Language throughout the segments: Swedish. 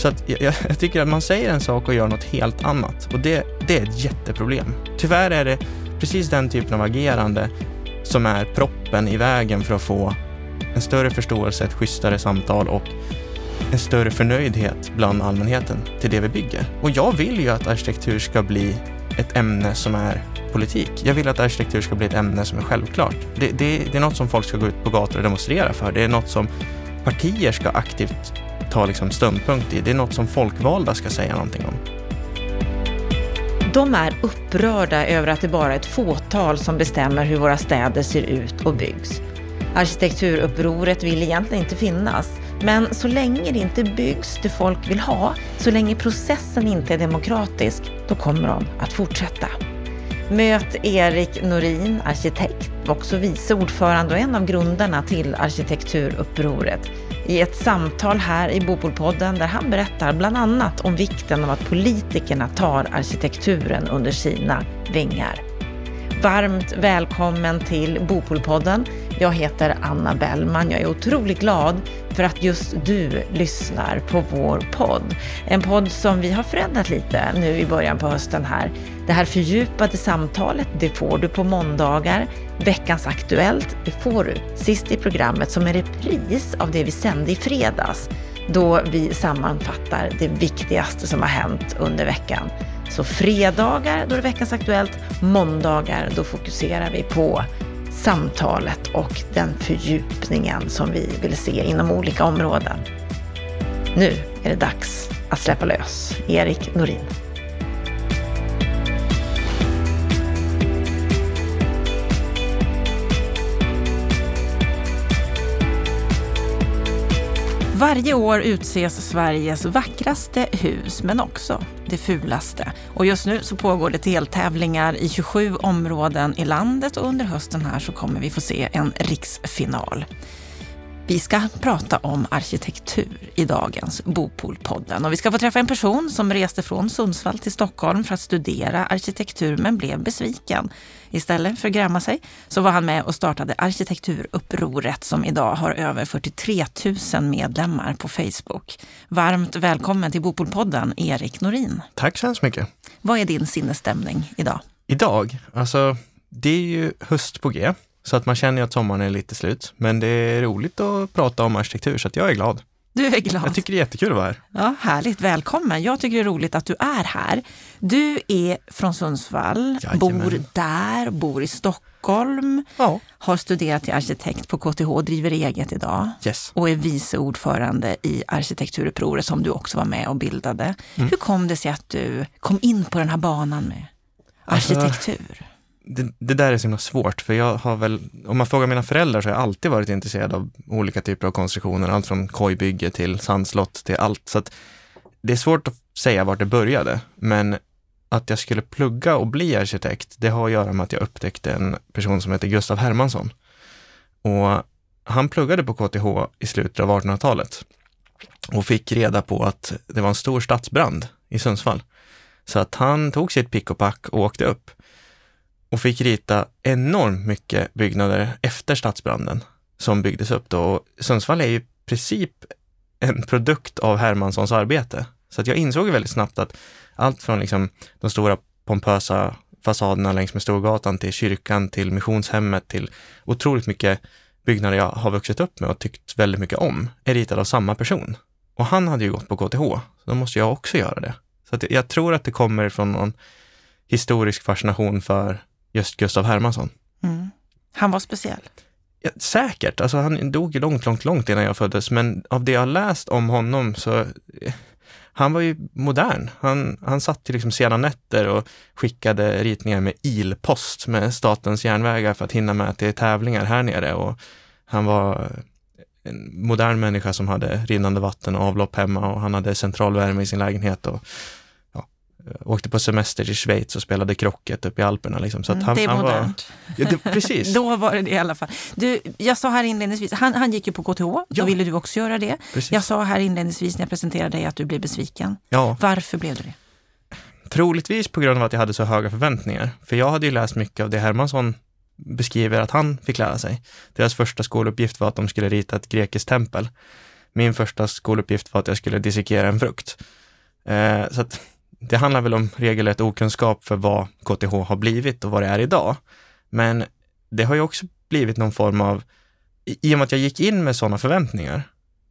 Så att jag, jag tycker att man säger en sak och gör något helt annat och det, det är ett jätteproblem. Tyvärr är det precis den typen av agerande som är proppen i vägen för att få en större förståelse, ett schysstare samtal och en större förnöjdhet bland allmänheten till det vi bygger. Och jag vill ju att arkitektur ska bli ett ämne som är politik. Jag vill att arkitektur ska bli ett ämne som är självklart. Det, det, det är något som folk ska gå ut på gator och demonstrera för. Det är något som partier ska aktivt ta liksom ståndpunkt i. Det är något som folkvalda ska säga någonting om. De är upprörda över att det bara är ett fåtal som bestämmer hur våra städer ser ut och byggs. Arkitekturupproret vill egentligen inte finnas, men så länge det inte byggs det folk vill ha, så länge processen inte är demokratisk, då kommer de att fortsätta. Möt Erik Norin, arkitekt, också vice ordförande och en av grundarna till arkitekturupproret i ett samtal här i Bopolpodden där han berättar bland annat om vikten av att politikerna tar arkitekturen under sina vingar. Varmt välkommen till Bopolpodden. Jag heter Anna Bellman. Jag är otroligt glad för att just du lyssnar på vår podd. En podd som vi har förändrat lite nu i början på hösten här. Det här fördjupade samtalet, det får du på måndagar. Veckans Aktuellt, det får du sist i programmet som en repris av det vi sände i fredags, då vi sammanfattar det viktigaste som har hänt under veckan. Så fredagar, då är det veckans Aktuellt. Måndagar, då fokuserar vi på samtalet och den fördjupningen som vi vill se inom olika områden. Nu är det dags att släppa lös Erik Norin. Varje år utses Sveriges vackraste hus, men också det fulaste. Och just nu så pågår det deltävlingar i 27 områden i landet och under hösten här så kommer vi få se en riksfinal. Vi ska prata om arkitektur i dagens Bopolpodden och vi ska få träffa en person som reste från Sundsvall till Stockholm för att studera arkitektur men blev besviken. Istället för att gräma sig så var han med och startade Arkitekturupproret som idag har över 43 000 medlemmar på Facebook. Varmt välkommen till Bopolpodden, Erik Norin. Tack så hemskt mycket. Vad är din sinnesstämning idag? Idag? Alltså, det är ju höst på G. Så att man känner att sommaren är lite slut. Men det är roligt att prata om arkitektur så att jag är glad. Du är glad. Jag tycker det är jättekul att vara här. Ja, härligt, välkommen. Jag tycker det är roligt att du är här. Du är från Sundsvall, Jajamän. bor där, bor i Stockholm, Ja. har studerat till arkitekt på KTH, driver eget idag Yes. och är vice ordförande i Arkitekturupproret som du också var med och bildade. Mm. Hur kom det sig att du kom in på den här banan med Alltså, arkitektur? Det, det där är så himla svårt, för jag har väl, om man frågar mina föräldrar så har jag alltid varit intresserad av olika typer av konstruktioner, allt från kojbygge till sandslott till allt. Så att det är svårt att säga vart det började, men att jag skulle plugga och bli arkitekt, det har att göra med att jag upptäckte en person som heter Gustav Hermansson. Och han pluggade på KTH i slutet av 1800-talet och fick reda på att det var en stor stadsbrand i Sundsvall. Så att han tog sitt pick och pack och åkte upp och fick rita enormt mycket byggnader efter stadsbranden som byggdes upp då. Och Sundsvall är ju i princip en produkt av Hermanssons arbete. Så att jag insåg ju väldigt snabbt att allt från liksom de stora pompösa fasaderna längs med Storgatan till kyrkan, till missionshemmet, till otroligt mycket byggnader jag har vuxit upp med och tyckt väldigt mycket om, är ritade av samma person. Och han hade ju gått på KTH, så då måste jag också göra det. Så att jag tror att det kommer från någon historisk fascination för just Gustav Hermansson. Mm. Han var speciell. Ja, säkert, alltså han dog långt, långt, långt innan jag föddes, men av det jag läst om honom så eh, han var ju modern. Han, han satt ju liksom sena nätter och skickade ritningar med ilpost med Statens järnvägar för att hinna med till tävlingar här nere och han var en modern människa som hade rinnande vatten och avlopp hemma och han hade centralvärme i sin lägenhet och åkte på semester till Schweiz och spelade krocket uppe i Alperna. Liksom. Så att Mm, han, det är han var, modernt. ja, det, precis. Då var det det i alla fall. Du, jag sa här inledningsvis, han, han gick ju på KTH, då Ja. ville du också göra det. precis. Jag sa här inledningsvis när jag presenterade dig att du blev besviken. Ja, Varför blev du det? troligtvis på grund av att jag hade så höga förväntningar. För jag hade ju läst mycket av det Hermansson beskriver att han fick lära sig. Deras första skoluppgift var att de skulle rita ett grekiskt tempel. min första skoluppgift var att jag skulle dissekera en frukt. Eh, så att det handlar väl om regelrätt okunskap för vad KTH har blivit och vad det är idag. Men det har ju också blivit någon form av, i och med att jag gick in med sådana förväntningar,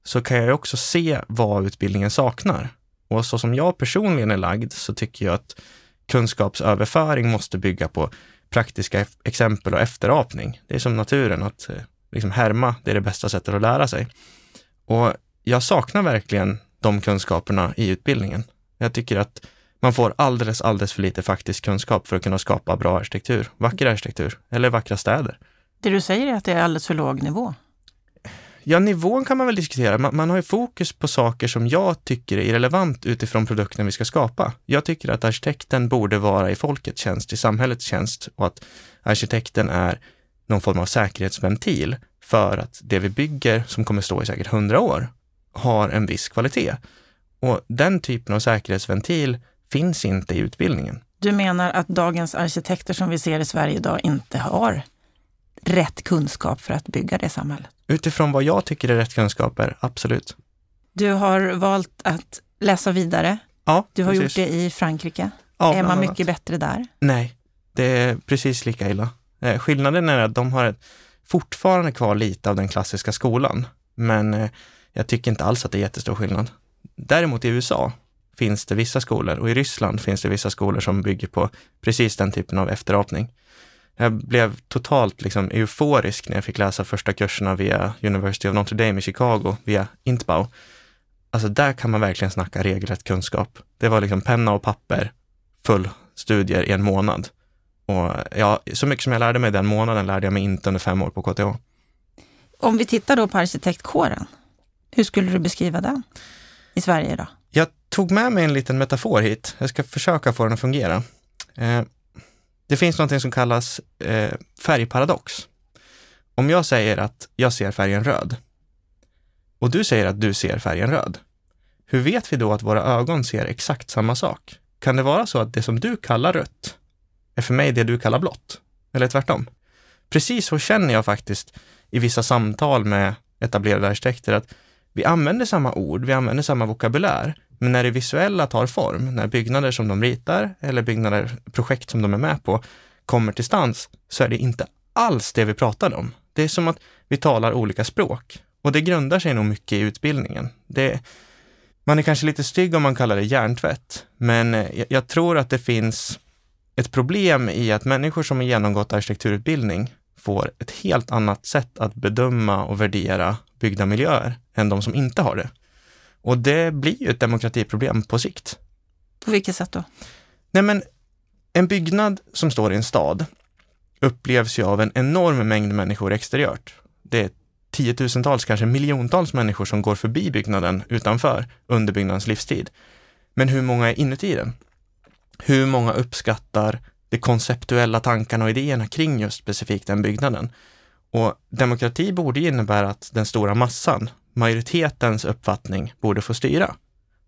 så kan jag också se vad utbildningen saknar. Och så som jag personligen är lagd så tycker jag att kunskapsöverföring måste bygga på praktiska exempel och efterapning. Det är som naturen, att eh, liksom härma, det är det bästa sättet att lära sig. Och jag saknar verkligen de kunskaperna i utbildningen. Jag tycker att man får alldeles, alldeles för lite faktisk kunskap för att kunna skapa bra arkitektur, vacker arkitektur eller vackra städer. Det du säger är att det är alldeles för låg nivå? Ja, nivån kan man väl diskutera. Man, man, har ju fokus på saker som jag tycker är irrelevant utifrån produkten vi ska skapa. Jag tycker att arkitekten borde vara i folkets tjänst, i samhällets tjänst och att arkitekten är någon form av säkerhetsventil för att det vi bygger, som kommer stå i säkert hundra år, har en viss kvalitet. Och den typen av säkerhetsventil finns inte i utbildningen. Du menar att dagens arkitekter som vi ser i Sverige idag inte har rätt kunskap för att bygga det samhället? Utifrån vad jag tycker är rätt kunskaper, absolut. Du har valt att läsa vidare. Ja, Du har precis. gjort det i Frankrike. Ja, är man mycket bättre där? Nej, det är precis lika illa. Eh, skillnaden är att de har ett, fortfarande kvar lite av den klassiska skolan, men eh, jag tycker inte alls att det är jättestor skillnad. Däremot i USA finns det vissa skolor och i Ryssland finns det vissa skolor som bygger på precis den typen av efterapning. Jag blev totalt liksom euforisk när jag fick läsa första kurserna via University of Notre Dame i Chicago, via Intbau. Alltså där kan man verkligen snacka regelrätt kunskap. Det var liksom penna och papper, full studier i en månad. Och ja, så mycket som jag lärde mig den månaden lärde jag mig inte under fem år på KTH. Om vi tittar då på arkitektkåren, hur skulle du beskriva den i Sverige idag? Tog med mig en liten metafor hit. Jag ska försöka få den att fungera. Eh, det finns något som kallas eh, färgparadox. Om jag säger att jag ser färgen röd och du säger att du ser färgen röd, hur vet vi då att våra ögon ser exakt samma sak? Kan det vara så att det som du kallar rött är för mig det du kallar blått? Eller tvärtom? Precis så känner jag faktiskt i vissa samtal med etablerade arkitekter att vi använder samma ord, vi använder samma vokabulär, men när det visuella tar form, när byggnader som de ritar eller byggnader, projekt som de är med på kommer till stans, så är det inte alls det vi pratade om. Det är som att vi talar olika språk och det grundar sig nog mycket i utbildningen. Det, man är kanske lite stygg om man kallar det hjärntvätt, men eh, jag, jag tror att det finns ett problem i att människor som har genomgått arkitekturutbildning får ett helt annat sätt att bedöma och värdera byggda miljöer än de som inte har det. Och det blir ju ett demokratiproblem på sikt. På vilket sätt då? Nej men, en byggnad som står i en stad upplevs ju av en enorm mängd människor exteriört. Det är tiotusentals, kanske miljontals människor som går förbi byggnaden utanför under byggnadens livstid. Men hur många är inuti den? Hur många uppskattar de konceptuella tankarna och idéerna kring just specifikt den byggnaden? Och demokrati borde innebära att den stora massan, majoritetens uppfattning, borde få styra.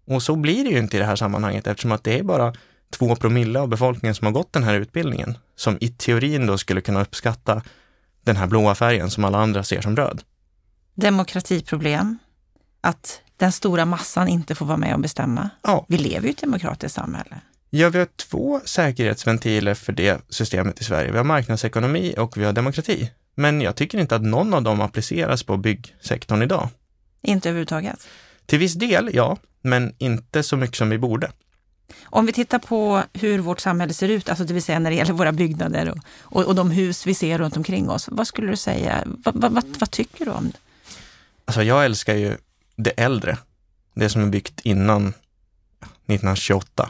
Och så blir det ju inte i det här sammanhanget eftersom att det är bara två promille av befolkningen som har gått den här utbildningen, som i teorin då skulle kunna uppskatta den här blåa färgen som alla andra ser som röd. Demokratiproblem, att den stora massan inte får vara med och bestämma. Ja, Vi lever ju i ett demokratiskt samhälle. ja, vi har två säkerhetsventiler för det systemet i Sverige. Vi har marknadsekonomi och vi har demokrati. Men jag tycker inte att någon av dem appliceras på byggsektorn idag. Inte överhuvudtaget. Till viss del, ja, men inte så mycket som vi borde. Om vi tittar på hur vårt samhälle ser ut, alltså det vill säga när det gäller våra byggnader och, och, och de hus vi ser runt omkring oss. Vad skulle du säga? Vad, vad, vad, vad tycker du om det? Alltså jag älskar ju det äldre, det som är byggt innan 1928.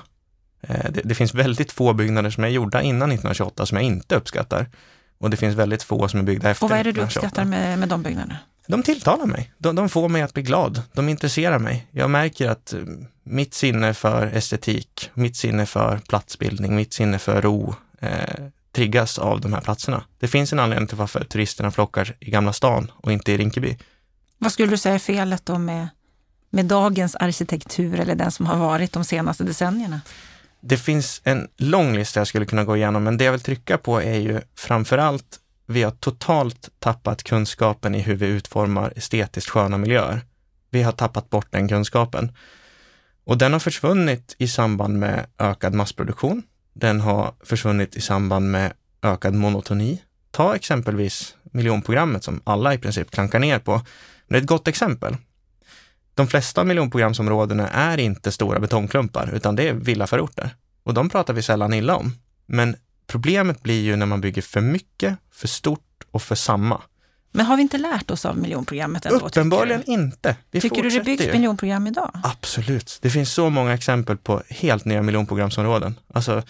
Eh, Det, det finns väldigt få byggnader som är gjorda innan 1928 som jag inte uppskattar. Och det finns väldigt få som är byggda efter Och vad är det du 1928. uppskattar med, med de byggnaderna? De tilltalar mig. De, de får mig att bli glad. De intresserar mig. Jag märker att eh, mitt sinne för estetik, mitt sinne för platsbildning, mitt sinne för ro eh, triggas av de här platserna. Det finns en anledning till varför turisterna flockar i Gamla stan och inte i Rinkeby. Vad skulle du säga är felet då med, med dagens arkitektur eller den som har varit de senaste decennierna? Det finns en lång lista jag skulle kunna gå igenom, men det jag vill trycka på är ju framför allt, vi har totalt tappat kunskapen i hur vi utformar estetiskt sköna miljöer. Vi har tappat bort den kunskapen. Och den har försvunnit i samband med ökad massproduktion. Den har försvunnit i samband med ökad monotoni. Ta exempelvis miljonprogrammet som alla i princip klankar ner på. Det är ett gott exempel. De flesta miljonprogramsområdena är inte stora betongklumpar, utan det är villaförorter. Och de pratar vi sällan illa om. Men problemet blir ju när man bygger för mycket, för stort och för samma. Men har vi inte lärt oss av miljonprogrammet ändå? Uppenbarligen inte. Vi tycker du det byggs ju. miljonprogram idag? Absolut. Det finns så många exempel på helt nya miljonprogramsområden. Alltså,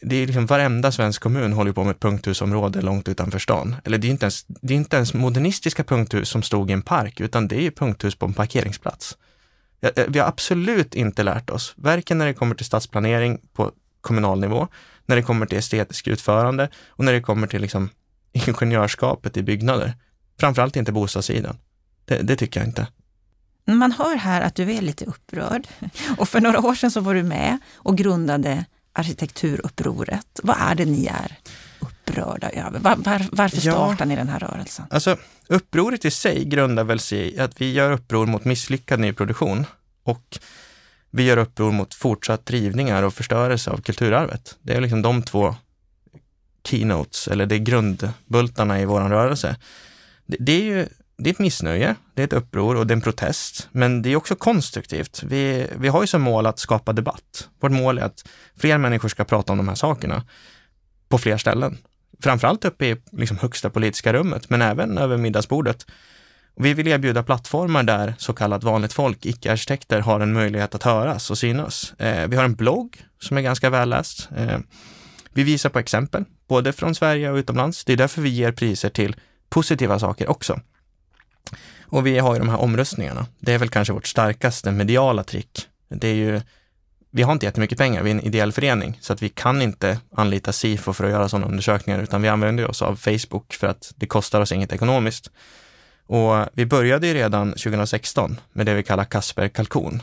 det är liksom varenda svensk kommun håller på med ett punkthusområde långt utanför stan. Eller det är inte ens, det är inte ens modernistiska punkthus som stod i en park, utan det är ju punkthus på en parkeringsplats. Vi har absolut inte lärt oss, varken när det kommer till stadsplanering på kommunal nivå, när det kommer till estetisk utförande och när det kommer till liksom ingenjörskapet i byggnader. Framförallt inte bostadssidan. Det, det tycker jag inte. Man hör här att du är lite upprörd. Och för några år sedan så var du med och grundade arkitekturupproret. Vad är det ni är upprörda över? Var, var, varför ja, startar ni den här rörelsen? Alltså, upproret i sig grundar väl sig i att vi gör uppror mot misslyckad nyproduktion och vi gör uppror mot fortsatt rivningar och förstörelse av kulturarvet. Det är liksom de två keynotes, eller det är grundbultarna i vår rörelse. Det, det är ju det är ett missnöje, det är ett uppror och det är en protest. Men det är också konstruktivt. Vi, vi har ju som mål att skapa debatt. Vårt mål är att fler människor ska prata om de här sakerna på fler ställen. Framförallt uppe i liksom högsta politiska rummet, men även över middagsbordet. Vi vill erbjuda plattformar där så kallat vanligt folk, icke-arkitekter, har en möjlighet att höras och synas. Eh, vi har en blogg som är ganska välläst. Eh, vi visar på exempel, både från Sverige och utomlands. Det är därför vi ger priser till positiva saker också. Och vi har ju de här omröstningarna. Det är väl kanske vårt starkaste mediala trick. Det är ju, vi har inte jättemycket pengar, vi är en ideell förening, så att vi kan inte anlita SIFO för att göra sådana undersökningar, utan vi använder oss av Facebook för att det kostar oss inget ekonomiskt. Och vi började ju redan 2016 med det vi kallar Kasper Kalkon.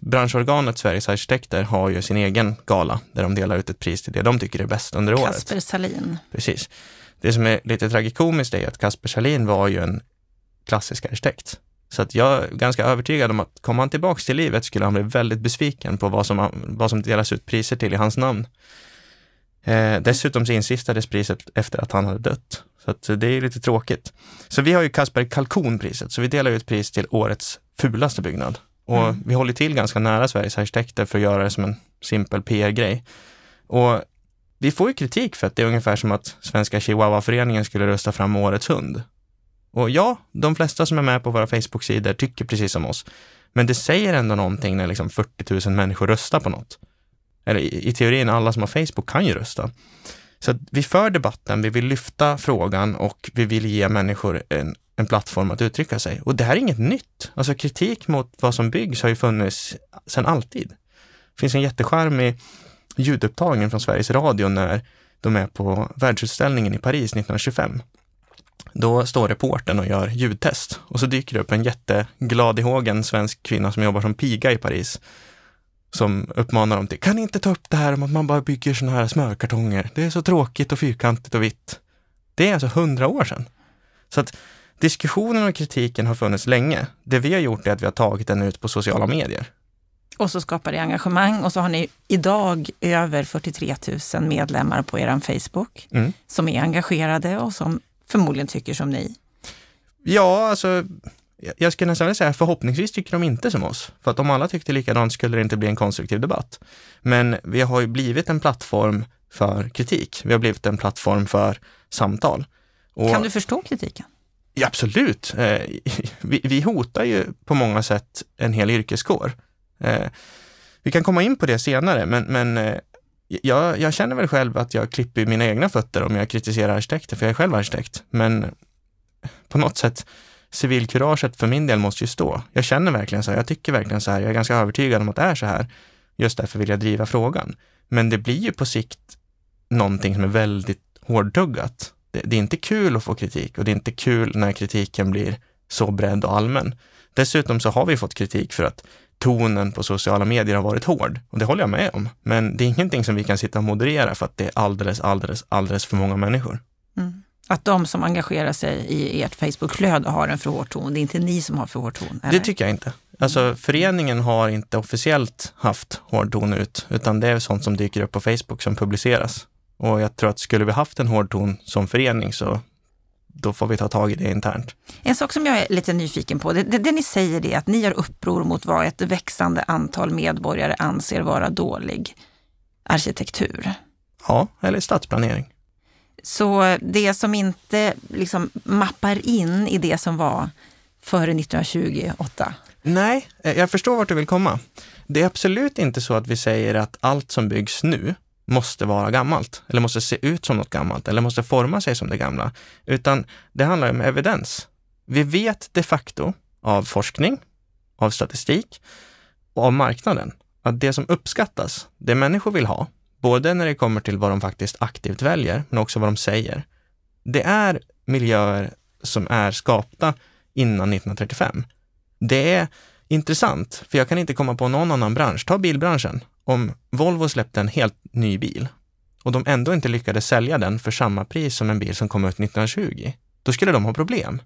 Branschorganet Sveriges arkitekter har ju sin egen gala där de delar ut ett pris till det de tycker är bäst under året. Kasper Salin. Precis. Det som är lite tragikomiskt är att Kasper Salin var ju en klassisk arkitekt. Så att jag är ganska övertygad om att kommer han tillbaks till livet skulle han bli väldigt besviken på vad som, vad som delas ut priser till i hans namn. Eh, dessutom så insistades priset efter att han hade dött. Så att det är lite tråkigt. Så vi har ju Kasper Kalkonpriset, så vi delar ut pris till årets fulaste byggnad. Och mm. vi håller till ganska nära Sveriges arkitekter för att göra det som en simpel PR-grej. Och vi får ju kritik för att det är ungefär som att Svenska Chihuahua-föreningen skulle rösta fram årets hund. Och ja, de flesta som är med på våra Facebook-sidor tycker precis som oss. Men det säger ändå någonting när liksom 40 000 människor röstar på något. Eller i, i teorin, alla som har Facebook kan ju rösta. Så vi för debatten, vi vill lyfta frågan och vi vill ge människor en, en plattform att uttrycka sig. Och det här är inget nytt. Alltså kritik mot vad som byggs har ju funnits sedan alltid. Det finns en jättecharmig ljudupptagning från Sveriges Radio när de är på världsutställningen i Paris 1925. Då står reporten och gör ljudtest och så dyker det upp en jätteglad i hågen svensk kvinna som jobbar som piga i Paris som uppmanar dem till, kan ni inte ta upp det här om att man bara bygger sådana här smörkartonger? Det är så tråkigt och fyrkantigt och vitt. Det är alltså hundra år sedan. Så att diskussionen och kritiken har funnits länge. Det vi har gjort är att vi har tagit den ut på sociala medier. Och så skapar det engagemang och så har ni idag över 43 000 medlemmar på er Facebook mm. som är engagerade och som förmodligen tycker som ni. Ja, alltså jag skulle nästan vilja säga förhoppningsvis tycker de inte som oss. För att om alla tyckte likadant skulle det inte bli en konstruktiv debatt. Men vi har ju blivit en plattform för kritik. Vi har blivit en plattform för samtal. Och, kan du förstå kritiken? Ja, absolut. Eh, vi, vi, hotar ju på många sätt en hel yrkeskår. Eh, vi kan komma in på det senare, men, men eh, jag, jag, känner väl själv att jag klipper mina egna fötter om jag kritiserar arkitekter, för jag är själv arkitekt. Men på något sätt, civilkuraget för min del måste ju stå. Jag känner verkligen så här, jag tycker verkligen så här, jag är ganska övertygad om att det är så här. Just därför vill jag driva frågan. Men det blir ju på sikt någonting som är väldigt hårdtuggat. Det, det är inte kul att få kritik och det är inte kul när kritiken blir så bredd och allmän. Dessutom så har vi fått kritik för att tonen på sociala medier har varit hård. Och det håller jag med om. Men det är ingenting som vi kan sitta och moderera för att det är alldeles, alldeles, alldeles för många människor. Mm. Att de som engagerar sig i ert Facebookflöde har en för hård ton, det är inte ni som har för hård ton? Eller? Det tycker jag inte. Alltså föreningen har inte officiellt haft hård ton ut, utan det är sånt som dyker upp på Facebook som publiceras. Och jag tror att skulle vi haft en hård ton som förening så då får vi ta tag i det internt. En sak som jag är lite nyfiken på, det, det, det ni säger är att ni gör uppror mot vad ett växande antal medborgare anser vara dålig arkitektur. Ja, eller stadsplanering. Så det som inte liksom mappar in i det som var före 1928? Nej, eh, jag förstår vart du vill komma. Det är absolut inte så att vi säger att allt som byggs nu måste vara gammalt, eller måste se ut som något gammalt, eller måste forma sig som det gamla, utan det handlar om evidens. Vi vet de facto av forskning, av statistik och av marknaden att det som uppskattas, det människor vill ha, både när det kommer till vad de faktiskt aktivt väljer, men också vad de säger, det är miljöer som är skapta innan 1935. Det är intressant, för jag kan inte komma på någon annan bransch. Ta bilbranschen. Om Volvo släppte en helt ny bil och de ändå inte lyckades sälja den för samma pris som en bil som kom ut 1920, då skulle de ha problem.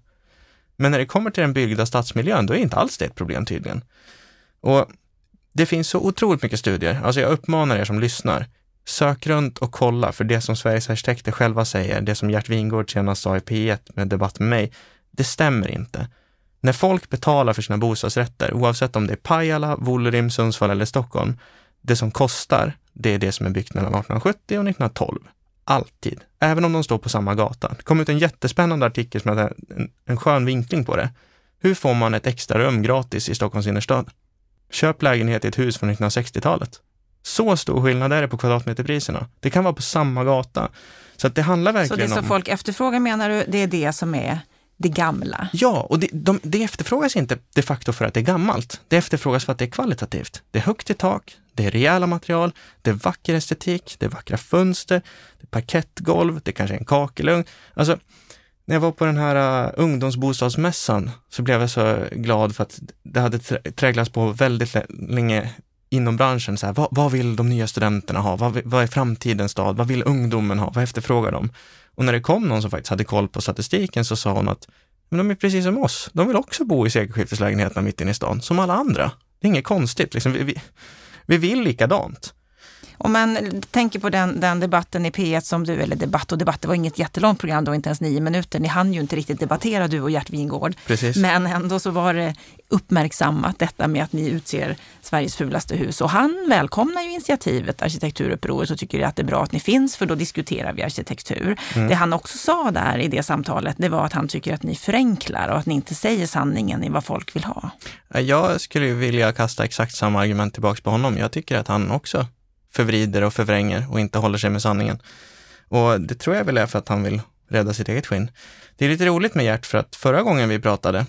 Men när det kommer till den byggda stadsmiljön, då är inte alls det ett problem tydligen. Och det finns så otroligt mycket studier. Alltså jag uppmanar er som lyssnar, sök runt och kolla, för det som Sveriges arkitekter själva säger, det som Gert Wingård senast sa i P1 med debatt med mig, det stämmer inte. När folk betalar för sina bostadsrätter, oavsett om det är Pajala, Vuollerim, Sundsvall eller Stockholm, det som kostar, det är det som är byggt mellan 1870 och 1912. Alltid. Även om de står på samma gata. Det kom ut en jättespännande artikel som hade en, en skön vinkling på det. Hur får man ett extra rum gratis i Stockholms innerstad? Köp lägenhet i ett hus från 1960-talet. Så stor skillnad är det på kvadratmeterpriserna. Det kan vara på samma gata. Så att det handlar verkligen om... Så det som folk efterfrågar menar du, det är det som är det gamla? Ja, och det, de, det efterfrågas inte de facto för att det är gammalt. Det efterfrågas för att det är kvalitativt. Det är högt i tak, det är rejäla material, det är vacker estetik, det är vackra fönster, det är parkettgolv, det kanske är en kakelugn. Alltså, när jag var på den här uh, ungdomsbostadsmässan så blev jag så glad för att det hade träglats på väldigt länge inom branschen. Så här, vad, vad, vill de nya studenterna ha? Vad, vad är framtidens stad? Vad vill ungdomen ha? Vad efterfrågar de? Och när det kom någon som faktiskt hade koll på statistiken så sa hon att men de är precis som oss. De vill också bo i sekelskifteslägenheterna mitt inne i stan, som alla andra. Det är inget konstigt. Liksom, vi, vi, vi vill likadant. Om man tänker på den, den, debatten i P1 som du, eller debatt och debatt, det var inget jättelångt program då, inte ens nio minuter. Ni hann ju inte riktigt debattera du och Gert Wingård. Precis. Men ändå så var det uppmärksammat detta med att ni utser Sveriges fulaste hus. Och han välkomnar ju initiativet Arkitekturupproret och tycker att det är bra att ni finns för då diskuterar vi arkitektur. Mm. Det han också sa där i det samtalet, det var att han tycker att ni förenklar och att ni inte säger sanningen i vad folk vill ha. Jag skulle vilja kasta exakt samma argument tillbaks på honom. Jag tycker att han också förvrider och förvränger och inte håller sig med sanningen. Och det tror jag väl är för att han vill rädda sitt eget skinn. Det är lite roligt med Gert för att förra gången vi pratade,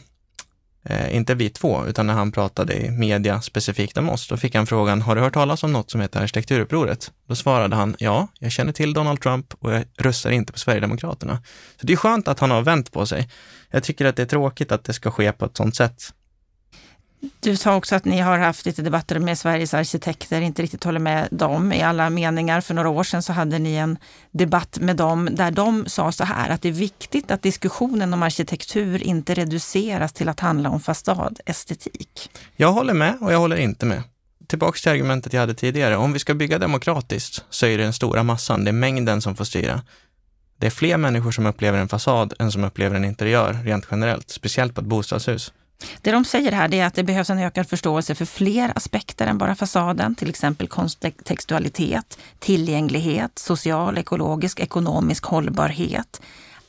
eh, inte vi två, utan när han pratade i media specifikt om oss, då fick han frågan, har du hört talas om något som heter arkitekturupproret? Då svarade han, ja, jag känner till Donald Trump och jag röstar inte på Sverigedemokraterna. Så det är skönt att han har vänt på sig. Jag tycker att det är tråkigt att det ska ske på ett sånt sätt. Du sa också att ni har haft lite debatter med Sveriges arkitekter, inte riktigt håller med dem i alla meningar. För några år sedan så hade ni en debatt med dem där de sa så här att det är viktigt att diskussionen om arkitektur inte reduceras till att handla om fasadestetik. Jag håller med och jag håller inte med. Tillbaks till argumentet jag hade tidigare. Om vi ska bygga demokratiskt så är det den stora massan, det är mängden som får styra. Det är fler människor som upplever en fasad än som upplever en interiör rent generellt, speciellt på ett bostadshus. Det de säger här är att det behövs en ökad förståelse för fler aspekter än bara fasaden, till exempel kontextualitet, tillgänglighet, social, ekologisk, ekonomisk hållbarhet.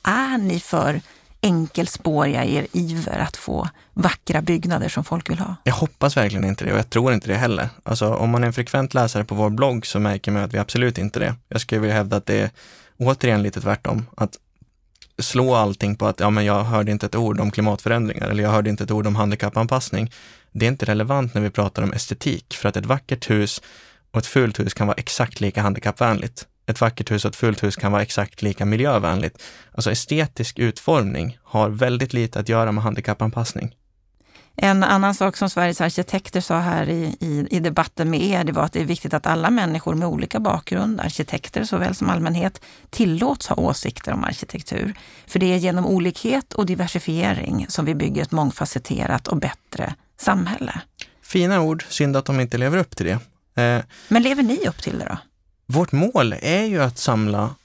Är ni för enkelspåriga i er iver att få vackra byggnader som folk vill ha? Jag hoppas verkligen inte det och jag tror inte det heller. Alltså om man är en frekvent läsare på vår blogg så märker man att vi absolut inte det. Jag skulle vilja hävda att det är återigen lite tvärtom. Att slå allting på att ja, men jag hörde inte ett ord om klimatförändringar eller jag hörde inte ett ord om handikappanpassning. Det är inte relevant när vi pratar om estetik, för att ett vackert hus och ett fult hus kan vara exakt lika handikappvänligt. Ett vackert hus och ett fult hus kan vara exakt lika miljövänligt. Alltså estetisk utformning har väldigt lite att göra med handikappanpassning. En annan sak som Sveriges arkitekter sa här i, i, i, debatten med er, det var att det är viktigt att alla människor med olika bakgrund, arkitekter såväl som allmänhet, tillåts ha åsikter om arkitektur. För det är genom olikhet och diversifiering som vi bygger ett mångfacetterat och bättre samhälle. Fina ord, synd att de inte lever upp till det. Eh, Men lever ni upp till det då? Vårt mål är ju att samla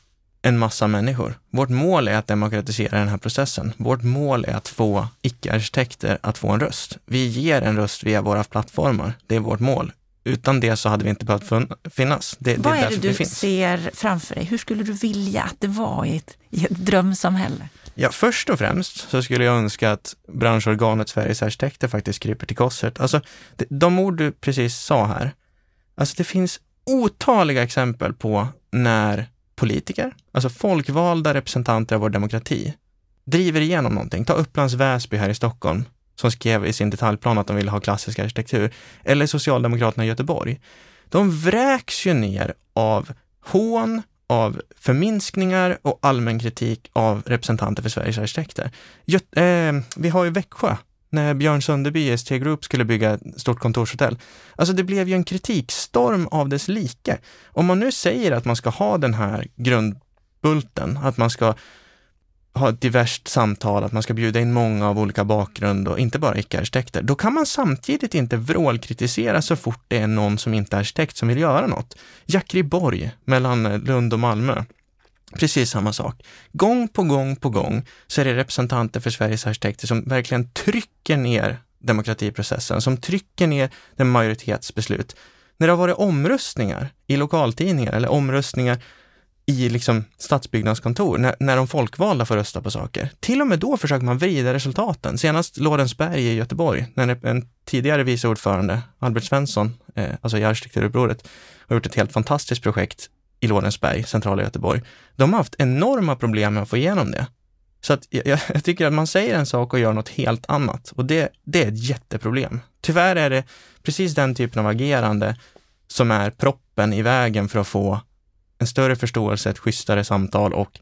en massa människor. Vårt mål är att demokratisera den här processen. Vårt mål är att få icke-arkitekter att få en röst. Vi ger en röst via våra plattformar. Det är vårt mål. Utan det så hade vi inte behövt finnas. Det, Vad det är, är det du ser framför dig? Hur skulle du vilja att det var i ett, i ett drömsamhälle? Ja, först och främst så skulle jag önska att branschorganet Sveriges arkitekter faktiskt kryper till korset. Alltså, de ord du precis sa här, alltså det finns otaliga exempel på när politiker, alltså folkvalda representanter av vår demokrati, driver igenom någonting. Ta Upplands Väsby här i Stockholm, som skrev i sin detaljplan att de ville ha klassisk arkitektur, eller Socialdemokraterna i Göteborg. De vräks ju ner av hån, av förminskningar och allmän kritik av representanter för Sveriges arkitekter. Göt eh, vi har ju Växjö, när Björn Sunderby i ST Group skulle bygga ett stort kontorshotell. Alltså det blev ju en kritikstorm av dess like. Om man nu säger att man ska ha den här grundbulten, att man ska ha ett diverst samtal, att man ska bjuda in många av olika bakgrund och inte bara icke-arkitekter, då kan man samtidigt inte vrålkritisera så fort det är någon som inte är arkitekt som vill göra något. Jackriborg mellan Lund och Malmö. Precis samma sak. Gång på gång på gång så är det representanter för Sveriges arkitekter som verkligen trycker ner demokratiprocessen, som trycker ner den majoritetsbeslut. När det har varit omröstningar i lokaltidningar eller omröstningar i liksom stadsbyggnadskontor, när, när de folkvalda får rösta på saker. Till och med då försöker man vrida resultaten. Senast Lorensberg i Göteborg, när en tidigare vice ordförande, Albert Svensson, eh, alltså i arkitekturupproret, har gjort ett helt fantastiskt projekt i Lorensberg, centrala Göteborg. De har haft enorma problem med att få igenom det. Så att jag, jag, tycker att man säger en sak och gör något helt annat och det, det är ett jätteproblem. Tyvärr är det precis den typen av agerande som är proppen i vägen för att få en större förståelse, ett schysstare samtal och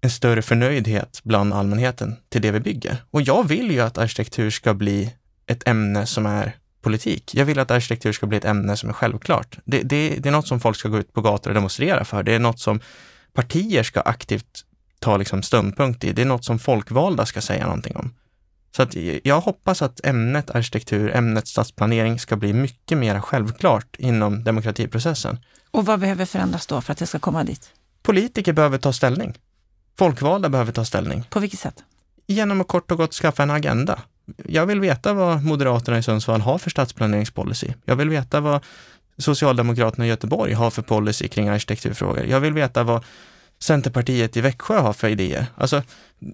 en större förnöjdhet bland allmänheten till det vi bygger. Och jag vill ju att arkitektur ska bli ett ämne som är politik. Jag vill att arkitektur ska bli ett ämne som är självklart. Det, det, det är något som folk ska gå ut på gator och demonstrera för. Det är något som partier ska aktivt ta liksom ståndpunkt i. Det är något som folkvalda ska säga någonting om. Så att jag hoppas att ämnet arkitektur, ämnet stadsplanering ska bli mycket mer självklart inom demokratiprocessen. Och vad behöver förändras då för att det ska komma dit? Politiker behöver ta ställning. Folkvalda behöver ta ställning. På vilket sätt? Genom att kort och gott skaffa en agenda. Jag vill veta vad Moderaterna i Sundsvall har för stadsplaneringspolicy. Jag vill veta vad Socialdemokraterna i Göteborg har för policy kring arkitekturfrågor. Jag vill veta vad Centerpartiet i Växjö har för idéer. Alltså,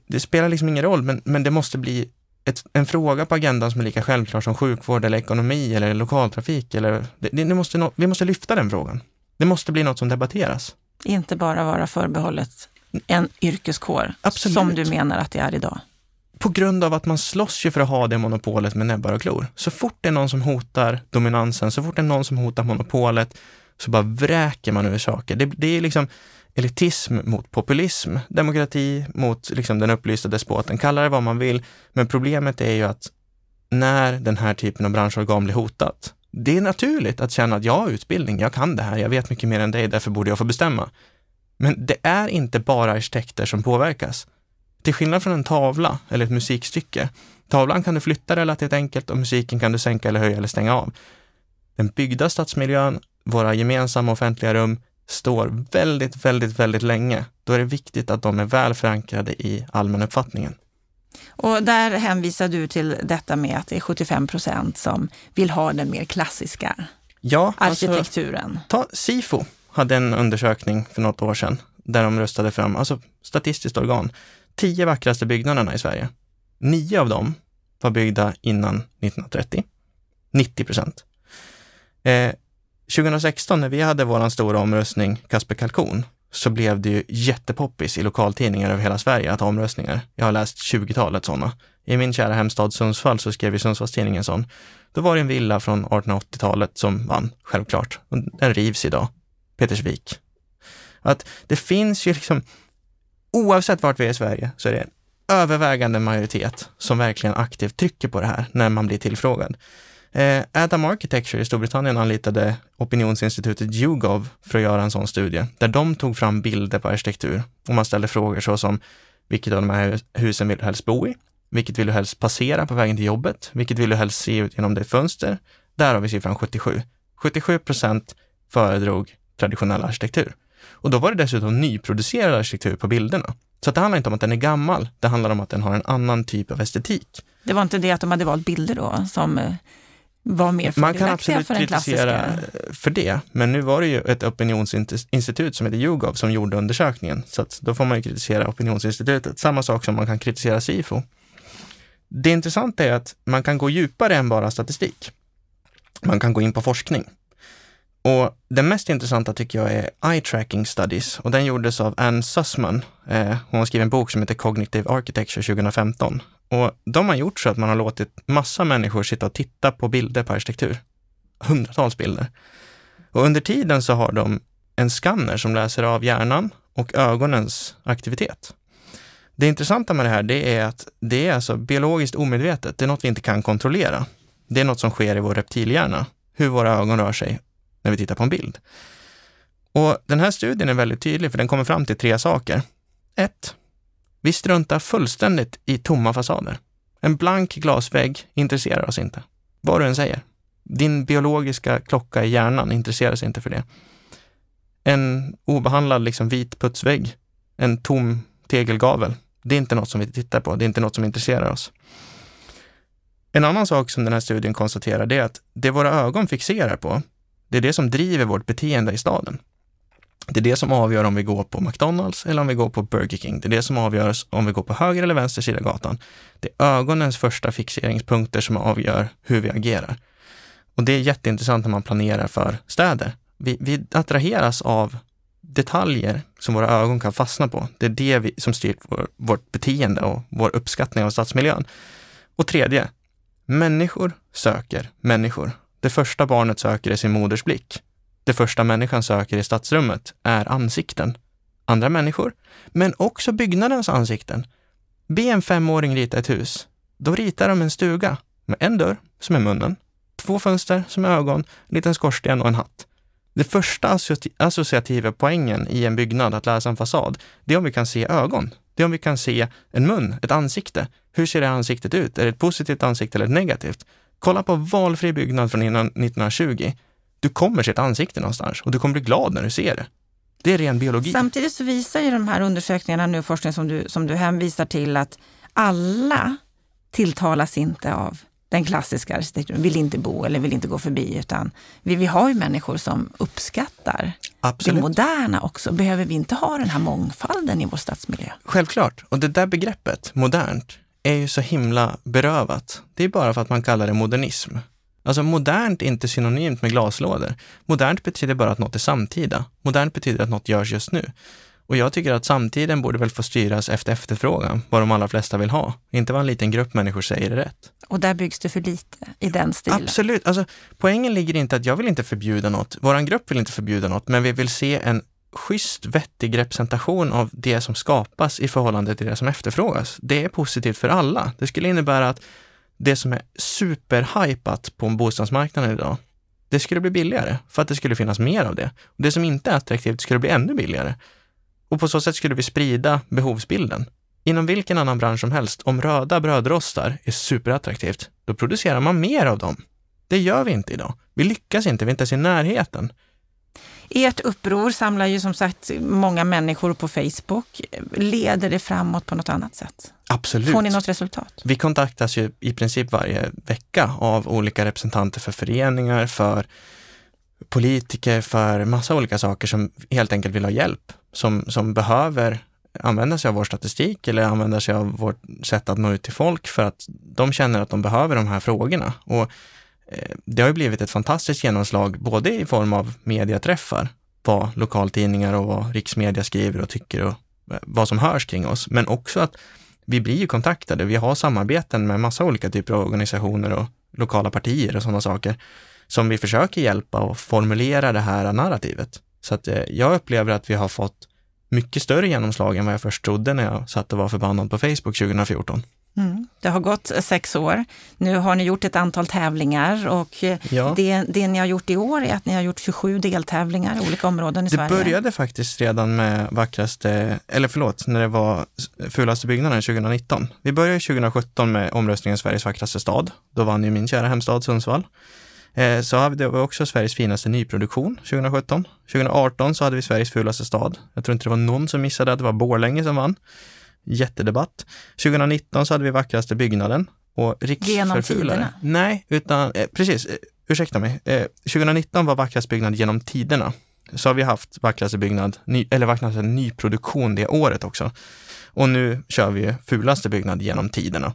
det spelar liksom ingen roll, men, men det måste bli ett, en fråga på agendan som är lika självklar som sjukvård eller ekonomi eller lokaltrafik. Eller, det, det måste, vi måste lyfta den frågan. Det måste bli något som debatteras. Inte bara vara förbehållet en yrkeskår, Absolut. som du menar att det är idag på grund av att man slåss ju för att ha det monopolet med näbbar och klor. Så fort det är någon som hotar dominansen, så fort det är någon som hotar monopolet, så bara vräker man ur saker. Det, det är liksom elitism mot populism, demokrati mot liksom den upplysta despoten. Kalla det vad man vill, men problemet är ju att när den här typen av branschorgan blir hotat, det är naturligt att känna att jag har utbildning, jag kan det här, jag vet mycket mer än dig, därför borde jag få bestämma. Men det är inte bara arkitekter som påverkas. Till skillnad från en tavla eller ett musikstycke. Tavlan kan du flytta relativt enkelt och musiken kan du sänka eller höja eller stänga av. Den byggda stadsmiljön, våra gemensamma offentliga rum, står väldigt, väldigt, väldigt länge. Då är det viktigt att de är väl förankrade i allmän uppfattningen. Och där hänvisar du till detta med att det är 75 procent som vill ha den mer klassiska ja, alltså, arkitekturen. Alltså, ta SIFO hade en undersökning för något år sedan där de röstade fram, alltså statistiskt organ, tio vackraste byggnaderna i Sverige. Nio av dem var byggda innan 1930. 90 procent. Eh, 2016 när vi hade vår stora omröstning Kasper Kalkon så blev det ju jättepoppis i lokaltidningar över hela Sverige att ha omröstningar. Jag har läst 20-talet sådana. I min kära hemstad Sundsvall så skrev ju Sundsvallstidningen sån. Då var det en villa från 1880-talet som vann, självklart. Den rivs idag. Petersvik. Att det finns ju liksom oavsett vart vi är i Sverige så är det en övervägande majoritet som verkligen aktivt trycker på det här när man blir tillfrågad. Eh, Adam Architecture i Storbritannien anlitade opinionsinstitutet YouGov för att göra en sån studie, där de tog fram bilder på arkitektur och man ställde frågor såsom vilket av de här husen vill du helst bo i? Vilket vill du helst passera på vägen till jobbet? Vilket vill du helst se ut genom det fönster? Där har vi siffran 77. 77 procent föredrog traditionell arkitektur. Och då var det dessutom nyproducerad arkitektur på bilderna. Så det handlar inte om att den är gammal, det handlar om att den har en annan typ av estetik. Det var inte det att de hade valt bilder då som eh, var mer Man kan absolut för den kritisera klassiska? för det, men nu var det ju ett opinionsinstitut som heter YouGov som gjorde undersökningen, så då får man ju kritisera opinionsinstitutet. Samma sak som man kan kritisera SIFO. Det intressanta är att man kan gå djupare än bara statistik. Man kan gå in på forskning. Och det mest intressanta tycker jag är Eye Tracking Studies och den gjordes av Anne Sussman. Eh, hon har skrivit en bok som heter Cognitive Architecture 2015. Och de har gjort så att man har låtit massa människor sitta och titta på bilder på arkitektur. Hundratals bilder. Och under tiden så har de en skanner som läser av hjärnan och ögonens aktivitet. Det intressanta med det här, det är att det är alltså biologiskt omedvetet. Det är något vi inte kan kontrollera. Det är något som sker i vår reptilhjärna, hur våra ögon rör sig när vi tittar på en bild. Och den här studien är väldigt tydlig, för den kommer fram till tre saker. Ett, vi struntar fullständigt i tomma fasader. En blank glasvägg intresserar oss inte, vad du än säger. Din biologiska klocka i hjärnan intresserar sig inte för det. En obehandlad liksom vit putsvägg, en tom tegelgavel, det är inte något som vi tittar på, det är inte något som intresserar oss. En annan sak som den här studien konstaterar är att det våra ögon fixerar på, det är det som driver vårt beteende i staden. Det är det som avgör om vi går på McDonalds eller om vi går på Burger King. Det är det som avgör om vi går på höger eller vänster sida gatan. Det är ögonens första fixeringspunkter som avgör hur vi agerar. Och det är jätteintressant när man planerar för städer. Vi, vi attraheras av detaljer som våra ögon kan fastna på. Det är det vi, som styr vår, vårt beteende och vår uppskattning av stadsmiljön. Och tredje, människor söker människor. Det första barnet söker är sin moders blick. Det första människan söker i stadsrummet är ansikten. Andra människor, men också byggnadens ansikten. Be en femåring rita ett hus. Då ritar de en stuga med en dörr som är munnen, två fönster som är ögon, en liten skorsten och en hatt. Det första associativa poängen i en byggnad att läsa en fasad, det är om vi kan se ögon. Det är om vi kan se en mun, ett ansikte. Hur ser det ansiktet ut? Är det ett positivt ansikte eller ett negativt? Kolla på valfri byggnad från innan 1920. Du kommer se ett ansikte någonstans och du kommer bli glad när du ser det. Det är ren biologi. Samtidigt så visar ju de här undersökningarna nu, forskning som du, som du hänvisar till, att alla tilltalas inte av den klassiska arkitekturen, vill inte bo eller vill inte gå förbi, utan vi, vi har ju människor som uppskattar det Absolut. moderna också. Behöver vi inte ha den här mångfalden i vår stadsmiljö? Självklart. Och det där begreppet, modernt, är ju så himla berövat. Det är bara för att man kallar det modernism. Alltså modernt är inte synonymt med glaslådor. Modernt betyder bara att något är samtida. Modernt betyder att något görs just nu. Och jag tycker att samtiden borde väl få styras efter efterfrågan, vad de allra flesta vill ha. Inte vad en liten grupp människor säger är rätt. Och där byggs det för lite i den stilen. Absolut. Alltså, poängen ligger inte att jag vill inte förbjuda något. Vår grupp vill inte förbjuda något, men vi vill se en schysst, vettig representation av det som skapas i förhållande till det som efterfrågas. Det är positivt för alla. Det skulle innebära att det som är superhypat på bostadsmarknaden idag, det skulle bli billigare för att det skulle finnas mer av det. Och det som inte är attraktivt skulle bli ännu billigare. Och på så sätt skulle vi sprida behovsbilden. Inom vilken annan bransch som helst, om röda brödrostar är superattraktivt, då producerar man mer av dem. Det gör vi inte idag. Vi lyckas inte, vi är inte ens i närheten. Ert uppror samlar ju som sagt många människor på Facebook. Leder det framåt på något annat sätt? Absolut. Får ni något resultat? Vi kontaktas ju i princip varje vecka av olika representanter för föreningar, för politiker, för massa olika saker som helt enkelt vill ha hjälp, som, som behöver använda sig av vår statistik eller använda sig av vårt sätt att nå ut till folk för att de känner att de behöver de här frågorna. Och eh, det har ju blivit ett fantastiskt genomslag, både i form av mediaträffar, vad lokaltidningar och vad riksmedia skriver och tycker och eh, vad som hörs kring oss, men också att vi blir ju kontaktade. Vi har samarbeten med massa olika typer av organisationer och lokala partier och sådana saker som vi försöker hjälpa och formulera det här narrativet. Så att eh, jag upplever att vi har fått mycket större genomslag än vad jag först trodde när jag satt och var förbannad på Facebook 2014. Mm. Det har gått sex år. Nu har ni gjort ett antal tävlingar och Ja. det, det ni har gjort i år är att ni har gjort 27 deltävlingar i olika områden i Det Sverige. började faktiskt redan med vackraste, eller förlåt, när det var fulaste byggnaden 2019. Vi började 2017 med omröstningen Sveriges vackraste stad. Då vann ju min kära hemstad Sundsvall. Eh, Så hade vi också Sveriges finaste nyproduktion 2017. 2018 så hade vi Sveriges fulaste stad. Jag tror inte det var någon som missade att det var Borlänge som vann. Jättedebatt. 2019 så hade vi vackraste byggnaden. Och Genom tiderna? Nej, utan eh, precis, eh, ursäkta mig. Eh, 2019 var vackrast byggnad genom tiderna. Så har vi haft vackraste byggnad, ny, eller vackraste nyproduktion det året också. Och nu kör vi fulaste byggnad genom tiderna.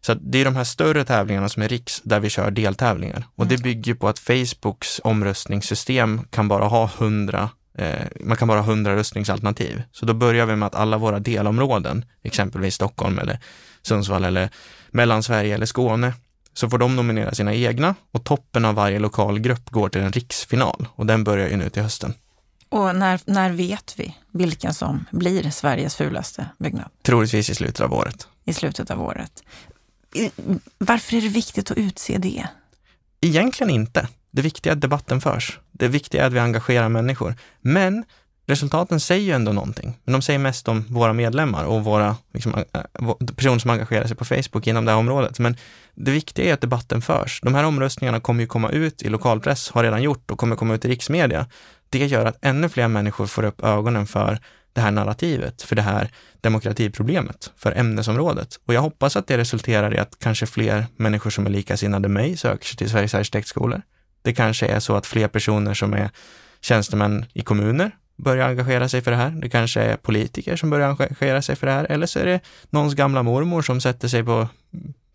Så det är de här större tävlingarna som är riks, där vi kör deltävlingar. Och det bygger på att Facebooks omröstningssystem kan bara ha 100 eh, man kan bara ha 100 röstningsalternativ. Så då börjar vi med att alla våra delområden, exempelvis Stockholm eller Sundsvall eller Mellansverige eller Skåne, så får de nominera sina egna och toppen av varje lokal grupp går till en riksfinal och den börjar ju nu till hösten. Och när, när vet vi vilken som blir Sveriges fulaste byggnad Troligtvis i slutet av året. i slutet av året? Varför är det viktigt att utse det? Egentligen inte. Det viktiga är att debatten förs. Det viktiga är att vi engagerar människor. Men resultaten säger ju ändå någonting. Men de säger mest om våra medlemmar och våra liksom, eh, personer som engagerar sig på Facebook inom det här området. Men det viktiga är att debatten förs. De här omröstningarna kommer ju komma ut i lokalpress, har redan gjort och kommer komma ut i riksmedia. Det gör att ännu fler människor får upp ögonen för det här narrativet, för det här demokratiproblemet, för ämnesområdet. Och jag hoppas att det resulterar i att kanske fler människor som är likasinnade mig söker sig till Sveriges arkitektskolor. Det kanske är så att fler personer som är tjänstemän i kommuner börjar engagera sig för det här. Det kanske är politiker som börjar engagera sig för det här. Eller så är det någons gamla mormor som sätter sig på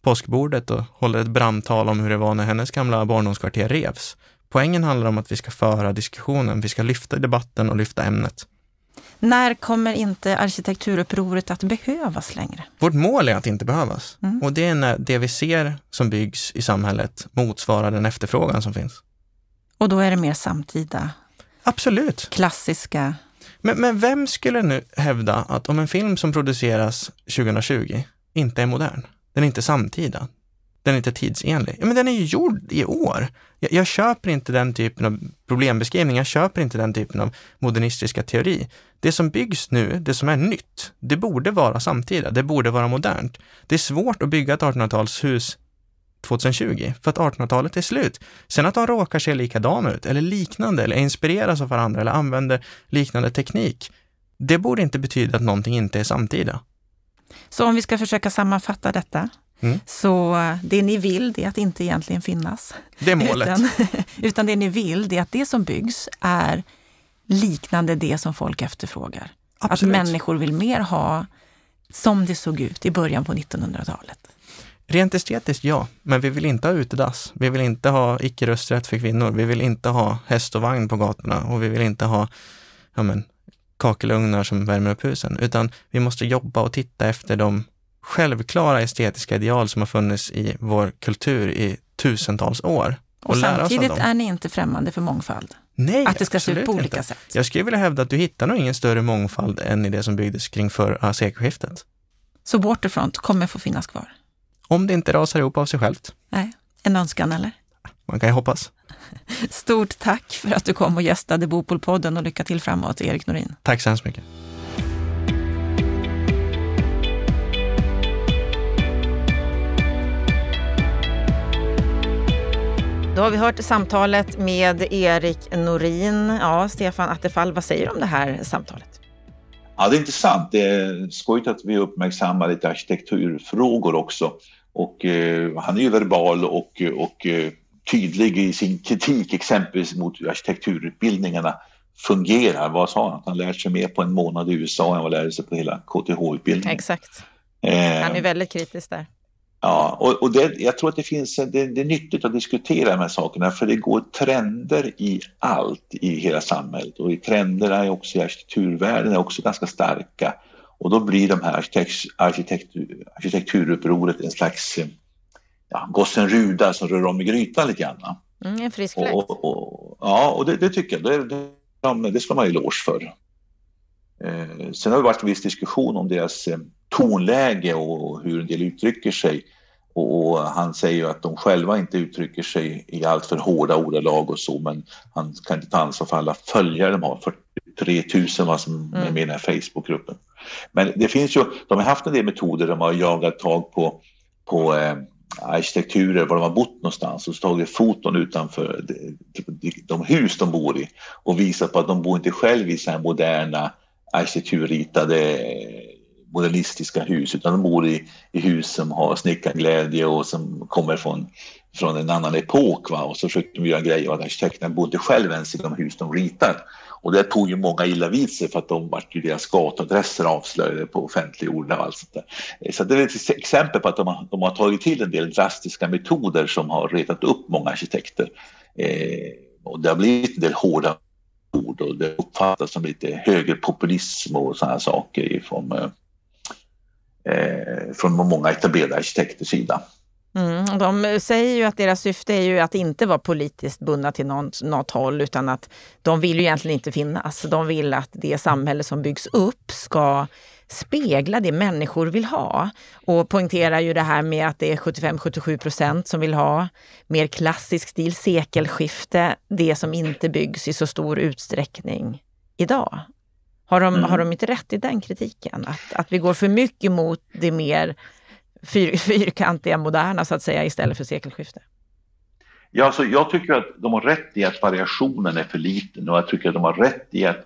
påskbordet och håller ett brandtal om hur det var när hennes gamla barndomskvarter revs. Poängen handlar om att vi ska föra diskussionen, vi ska lyfta debatten och lyfta ämnet. När kommer inte arkitekturupproret att behövas längre? Vårt mål är att inte behövas. Mm. Och det är när det vi ser som byggs i samhället motsvarar den efterfrågan som finns. Och då är det mer samtida, Absolut. klassiska Men, men vem skulle nu hävda att om en film som produceras 2020 inte är modern, den är inte samtida, den är inte tidsenlig, ja, men den är ju gjord i år. Jag, jag köper inte den typen av problembeskrivning, jag köper inte den typen av modernistiska teori. Det som byggs nu, det som är nytt, det borde vara samtida, det borde vara modernt. Det är svårt att bygga ett 1800-talshus 2020 för att 1800-talet är slut. Sen att de råkar se likadana ut eller liknande eller inspireras av varandra eller använder liknande teknik. Det borde inte betyda att någonting inte är samtida. Så om vi ska försöka sammanfatta detta, Mm. så det ni vill det är att inte egentligen finnas. Det är målet. Utan, utan det ni vill det är att det som byggs är liknande det som folk efterfrågar. Absolut. Att människor vill mer ha som det såg ut i början på 1900-talet. Rent estetiskt, ja, men vi vill inte ha utedass. Vi vill inte ha icke-rösträtt för kvinnor. Vi vill inte ha häst och vagn på gatorna och vi vill inte ha ja, men, kakelugnar som värmer upp husen, utan vi måste jobba och titta efter de självklara estetiska ideal som har funnits i vår kultur i tusentals år. Och, av samtidigt är ni inte främmande för mångfald. Nej, att det ska se ut på olika inte. sätt. Jag skulle vilja hävda att du hittar nog ingen större mångfald än i det som byggdes kring förra sekelskiftet. Så Waterfront kommer få finnas kvar. Om det inte rasar ihop av sig självt. Nej, en önskan eller? Man kan ju hoppas. Stort tack för att du kom och gästade Bopolpodden och lycka till framåt, Erik Norin. Tack så hemskt mycket. Då har vi hört samtalet med Erik Norin. Ja, Stefan Attefall, vad säger du om det här samtalet? Ja, det är intressant. Det är skojigt att vi uppmärksammar lite arkitekturfrågor också. Och, eh, han är ju verbal och, och eh, tydlig i sin kritik exempelvis mot hur arkitekturutbildningarna fungerar. Vad sa han? Att han lärt sig mer på en månad i USA än vad han lärde sig på hela KTH-utbildningen. Exakt. Eh, Han är väldigt kritisk där. Ja, och, och det, jag tror att det finns, det, det är nyttigt att diskutera de här sakerna för det går trender i allt i hela samhället och i trenderna är också i arkitekturvärlden är också ganska starka och då blir de här arkitekt, arkitektur, arkitekturupproret en slags eh, ja, gossen Ruda som rör om i grytan lite grann. Mm, en frisk fläkt. Och, och, ja, och det, det tycker jag, det, det, det ska man ha eloge för. Eh, sen har det varit en viss diskussion om deras eh, tonläge och hur en del uttrycker sig. Och, han säger ju att de själva inte uttrycker sig i alltför hårda ordalag och så, men han kan inte ta ansvar för alla följare de har. 43 000 vad som är med i den här Facebookgruppen. Men det finns ju, de har haft en del metoder, de har jagat tag på, på eh, arkitekturer, var de har bott någonstans och så tagit foton utanför de, de hus de bor i och visat på att de bor inte själv i så här moderna arkitekturritade modernistiska hus utan de bor i, i hus som har snickarglädje och som kommer från, från en annan epok. Va? Och så försökte de göra grejer och arkitekterna bodde själv ens i de hus de ritar. Och det tog ju många illa vid sig för att de vart ju deras gatuadresser avslöjade på offentliggjorda och allt sånt där. Så det är ett exempel på att de har, de har tagit till en del drastiska metoder som har retat upp många arkitekter. Eh, och det har blivit en del hårda ord och det uppfattas som lite högerpopulism och sådana saker ifrån, eh, från många etablerade arkitekters sida. Mm, de säger ju att deras syfte är ju att inte vara politiskt bundna till något, något håll utan att de vill ju egentligen inte finnas. De vill att det samhälle som byggs upp ska spegla det människor vill ha. Och poängterar ju det här med att det är 75-77 procent som vill ha mer klassisk stil, sekelskifte, det som inte byggs i så stor utsträckning idag. Har de, mm. har de inte rätt i den kritiken? Att, att vi går för mycket mot det mer fyr, fyrkantiga, moderna så att säga istället för sekelskifte? Ja, alltså jag tycker att de har rätt i att variationen är för liten och jag tycker att de har rätt i att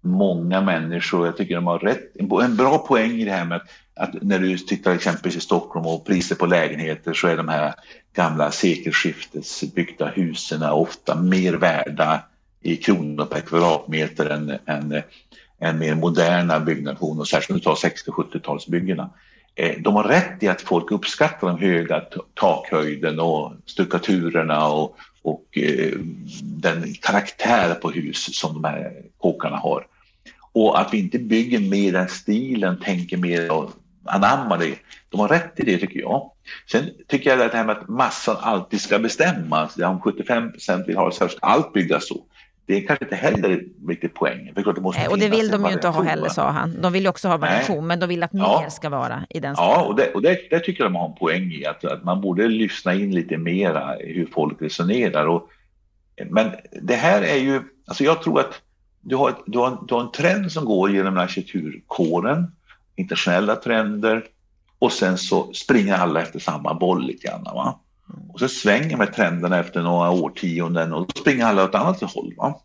många människor, jag tycker de har rätt, en bra poäng i det här med att, att när du tittar exempelvis i Stockholm och priser på lägenheter så är de här gamla sekelskiftesbyggda husen ofta mer värda i kronor per kvadratmeter än, än, än mer moderna byggnationer, särskilt om du tar 60 70-talsbyggena. Eh, de har rätt i att folk uppskattar den höga takhöjden och stuckaturerna och, och eh, den karaktär på hus som de här kåkarna har. Och att vi inte bygger mer den stilen, tänker mer och anammar det. De har rätt i det tycker jag. Sen tycker jag att det här med att massan alltid ska bestämma, om 75 procent vill ha det så ska allt byggas så det är kanske inte heller riktigt poängen. För det måste och det vill de ju inte ha heller, sa han. De vill också ha variation, Nej. men de vill att ja. mer ska vara i den stilen. Ja, och, det, och det, det, tycker jag de har en poäng i, att, att man borde lyssna in lite mera hur folk resonerar. Och, men det här är ju, alltså jag tror att du har, du har, du har en trend som går genom arkitekturkåren, internationella trender och sen så springer alla efter samma boll lite grann. Va? Och så svänger med trenderna efter några årtionden och då springer alla åt annat håll. Va?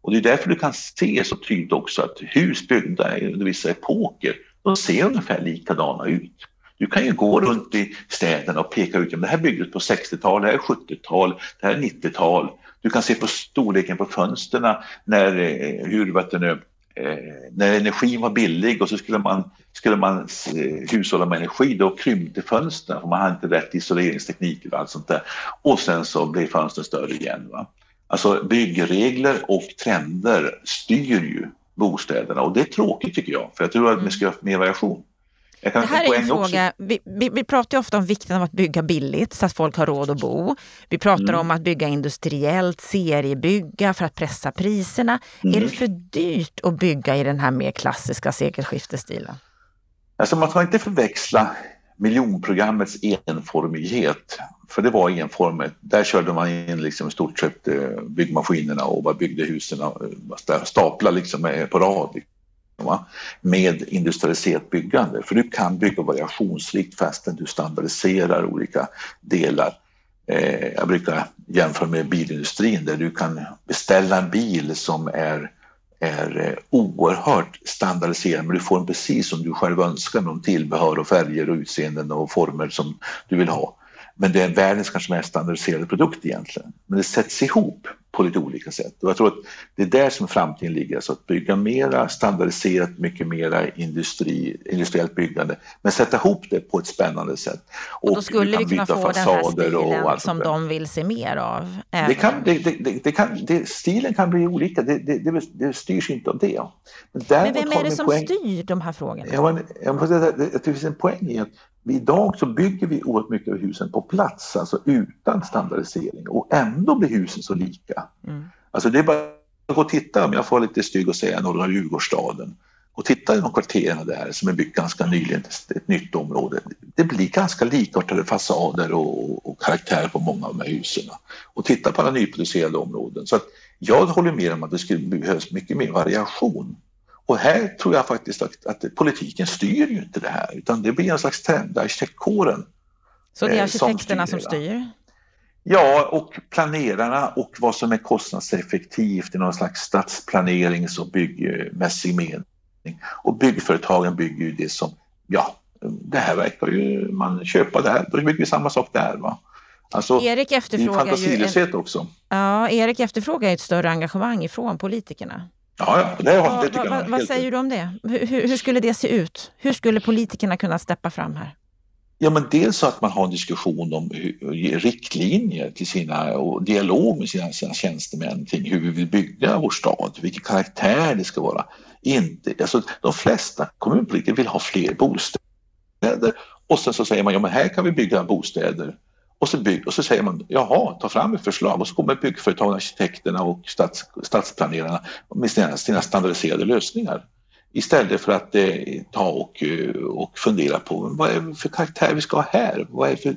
Och det är därför du kan se så tydligt också att hus byggda under vissa epoker, de ser ungefär likadana ut. Du kan ju gå runt i städerna och peka ut, ja, det här byggdes på 60-tal, det här är 70-tal, det här är 90-tal. Du kan se på storleken på fönsterna, när, eh, hur, vet du Eh, när energin var billig och så skulle man, skulle man eh, hushålla med energi, då krympte fönstren för man hade inte rätt isoleringsteknik och allt sånt där. Och sen så blev fönstren större igen. Va? Alltså byggregler och trender styr ju bostäderna och det är tråkigt tycker jag, för jag tror att vi ska ha mer variation det här är en fråga, vi, vi, vi, pratar ofta om vikten av att bygga billigt så att folk har råd att bo. Vi pratar mm. om att bygga industriellt, seriebygga för att pressa priserna. Mm. Är det för dyrt att bygga i den här mer klassiska sekelskiftestilen? Alltså man ska inte förväxla miljonprogrammets enformighet, för det var enformigt. Där körde man in liksom stort sett eh, byggmaskinerna och bara byggde husen, eh, stapla liksom på rad va? med industrialiserat byggande, för du kan bygga variationsrikt fastän du standardiserar olika delar. Eh, jag brukar jämföra med bilindustrin där du kan beställa en bil som är är eh, oerhört standardiserad men du får den precis som du själv önskar med de tillbehör och färger och utseenden och former som du vill ha. Men det är världens kanske mest standardiserade produkt egentligen. Men det sätts ihop på lite olika sätt. Och jag tror att det är där som framtiden ligger, alltså att bygga mera standardiserat, mycket mera industri, industriellt byggande, men sätta ihop det på ett spännande sätt. Och, och då skulle vi kunna få den här stilen som de vill se mer av? Det kan, det, det, det kan, stilen kan bli olika, det, det, det styrs inte av det. Men, men vem är det som poäng, styr de här frågorna? Jag, jag, jag, det finns en poäng i att Idag så bygger vi oerhört mycket av husen på plats, alltså utan standardisering och ändå blir husen så lika. Mm. Alltså det är bara att gå och titta, om jag får lite stygg och säga, norra Djurgårdsstaden. och tittar i de kvarteren där som är byggt ganska nyligen, ett nytt område, det blir ganska likartade fasader och, och karaktär på många av de här husen. Och titta på alla nyproducerade områden. Så att jag håller med om att det skulle behövas mycket mer variation. Och här tror jag faktiskt att, att politiken styr ju inte det här utan det blir en slags trend, arkitektkåren. Så det är eh, arkitekterna som styr? Som styr? Ja, och planerarna och vad som är kostnadseffektivt i någon slags stadsplanerings och byggmässig mening. Och byggföretagen bygger ju det som, ja, det här verkar ju man köpa där, då bygger vi samma sak där. Va? Alltså, Erik efterfrågar det är fantasilöshet också. Ja, Erik efterfrågar ett större engagemang ifrån politikerna. Ja, ja det, det tycker va, jag. Vad säger du om det? Hur, hur, skulle det se ut? Hur skulle politikerna kunna steppa fram här? Ja, men dels så att man har en diskussion om hur, riktlinjer till sina och dialog med sina, sina tjänstemän kring hur vi vill bygga vår stad, vilken karaktär det ska vara. Inte, alltså, de flesta kommunpolitiker vill ha fler bostäder och sen så säger man ja men här kan vi bygga bostäder och så, bygg, och så säger man jaha, ta fram ett förslag och så kommer byggföretagen, arkitekterna och stads, stadsplanerarna med sina, sina standardiserade lösningar. Istället för att eh, ta och, eh, och fundera på vad är det för karaktär vi ska ha här? Vad är det för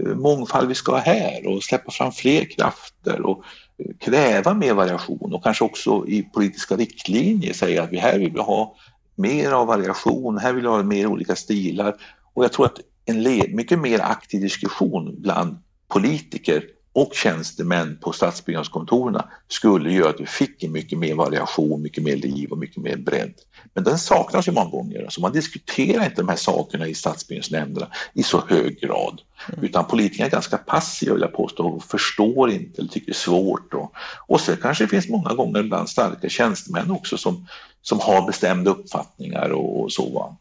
eh, mångfald vi ska ha här? Och släppa fram fler krafter och eh, kräva mer variation och kanske också i politiska riktlinjer säga att vi här vill vi ha mer av variation, här vill vi ha mer olika stilar. Och jag tror att en mycket mer aktiv diskussion bland politiker och tjänstemän på stadsbyggnadskontoren skulle göra att vi fick en mycket mer variation, mycket mer liv och mycket mer bredd. Men den saknas ju många gånger. Alltså man diskuterar inte de här sakerna i stadsbyggnadsnämnderna i så hög grad. Mm. Utan politikerna är ganska passiva vill jag påstå och förstår inte eller tycker det är svårt. Och, och så kanske det finns många gånger bland starka tjänstemän också som, som har bestämda uppfattningar och, och så.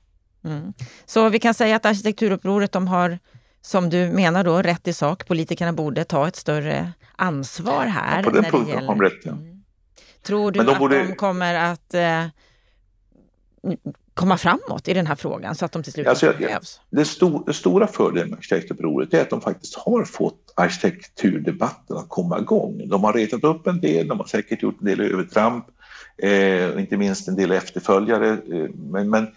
Mm. Så vi kan säga att arkitekturupproret de har som du menar då, rätt i sak. Politikerna borde ta ett större ansvar här. Ja, på den punkten har de rätt. Ja. Mm. Tror du de att borde... de kommer att eh, komma framåt i den här frågan så att de till slut alltså, krävs? Det, stor, det stora fördelen med arkitektupproret är att de faktiskt har fått arkitekturdebatten att komma igång. De har retat upp en del, de har säkert gjort en del övertramp, eh, inte minst en del efterföljare. Eh, men, men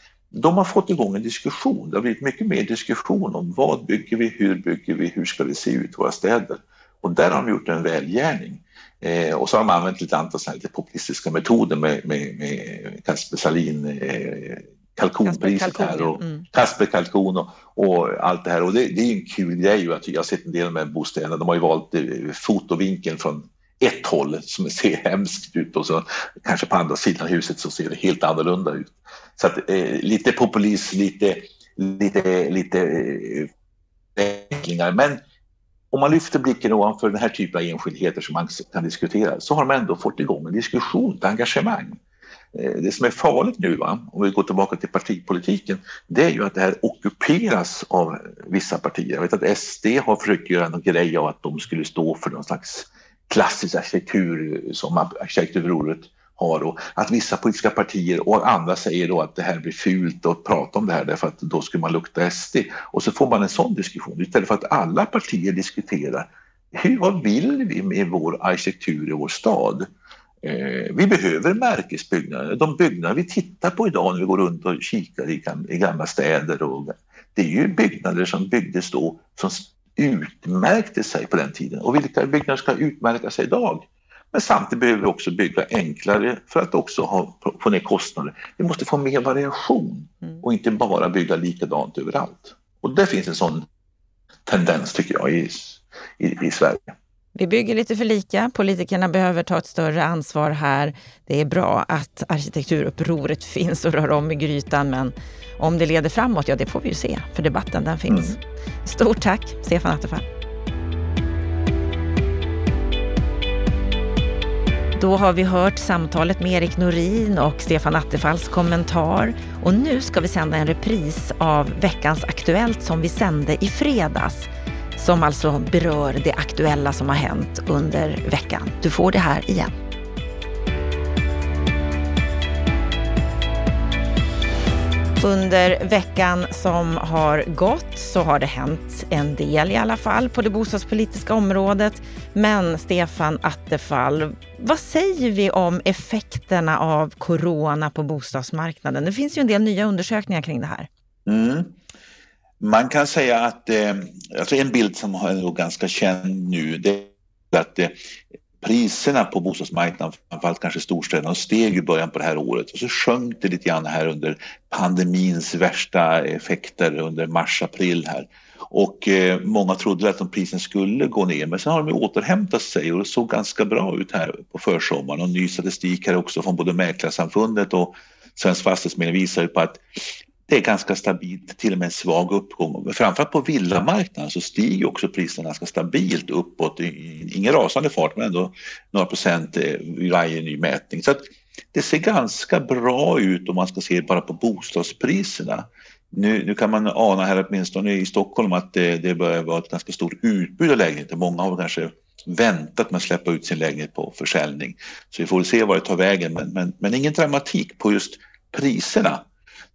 de har fått igång en diskussion. Det har blivit mycket mer diskussion om vad bygger vi, hur bygger vi, hur ska det se ut i våra städer? Och där har de gjort en välgärning. Eh, och så har de använt lite antal lite populistiska metoder med, med, med Kasper Salin eh, kalkonpriset här och mm. Kasper kalkon och, och, allt det här. Och det, det är en kul grej. Jag har sett en del av de här bostäderna. De har ju valt eh, fotovinkeln från ett håll som ser hemskt ut och så kanske på andra sidan huset så ser det helt annorlunda ut. Så att, eh, lite populism, lite, lite, lite eh, Men om man lyfter blicken ovanför den här typen av enskildheter som man kan diskutera så har man ändå fått igång en diskussion, ett engagemang. Eh, det som är farligt nu, va, om vi går tillbaka till partipolitiken, det är ju att det här ockuperas av vissa partier. Jag vet att SD har försökt göra någon grej av att de skulle stå för någon slags klassisk arkitektur som arkitekturrådet har och att vissa politiska partier och andra säger då att det här blir fult att prata om det här därför att då skulle man lukta SD. Och så får man en sån diskussion istället för att alla partier diskuterar hur, vad vill vi med vår arkitektur i vår stad? Eh, vi behöver märkesbyggnader. De byggnader vi tittar på idag när vi går runt och kikar i, i gamla städer och det är ju byggnader som byggdes då som utmärkte sig på den tiden och vilka byggnader ska utmärka sig idag? Men samtidigt behöver vi också bygga enklare för att också ha, få ner kostnader. Vi måste få mer variation mm. och inte bara bygga likadant överallt. Och det finns en sån tendens tycker jag i, i, i Sverige. Vi bygger lite för lika. Politikerna behöver ta ett större ansvar här. Det är bra att arkitekturupproret finns och rör om i grytan, men om det leder framåt, ja det får vi ju se, för debatten den finns. Mm. Stort tack, Stefan Attefall. Då har vi hört samtalet med Erik Norin och Stefan Attefalls kommentar. Och nu ska vi sända en repris av veckans Aktuellt som vi sände i fredags. Som alltså berör det aktuella som har hänt under veckan. Du får det här igen. Under veckan som har gått så har det hänt en del i alla fall på det bostadspolitiska området. Men Stefan Attefall, vad säger vi om effekterna av corona på bostadsmarknaden? Det finns ju en del nya undersökningar kring det här. Mm. Man kan säga att eh, alltså en bild som är ganska känd nu det är att eh, priserna på bostadsmarknaden, framförallt kanske storstäderna, steg i början på det här året och så sjönk det lite grann här under pandemins värsta effekter under mars-april här. Och eh, många trodde att de priserna skulle gå ner men sen har de återhämtat sig och det såg ganska bra ut här på försommaren och ny statistik här också från både Mäklarsamfundet och Svensk Fastighetsförmedling visar ju på att det är ganska stabilt, till och med en svag uppgång. Framförallt på villamarknaden så stiger också priserna ganska stabilt uppåt, ingen rasande fart men ändå några procent eh, i vid varje ny mätning. Så det ser ganska bra ut om man ska se bara på bostadspriserna. Nu, nu kan man ana här åtminstone i Stockholm att det, det börjar vara ett ganska stort utbud av lägenheter. Många har kanske väntat med att släppa ut sin lägenhet på försäljning. Så vi får se var det tar vägen men, men, men ingen dramatik på just priserna.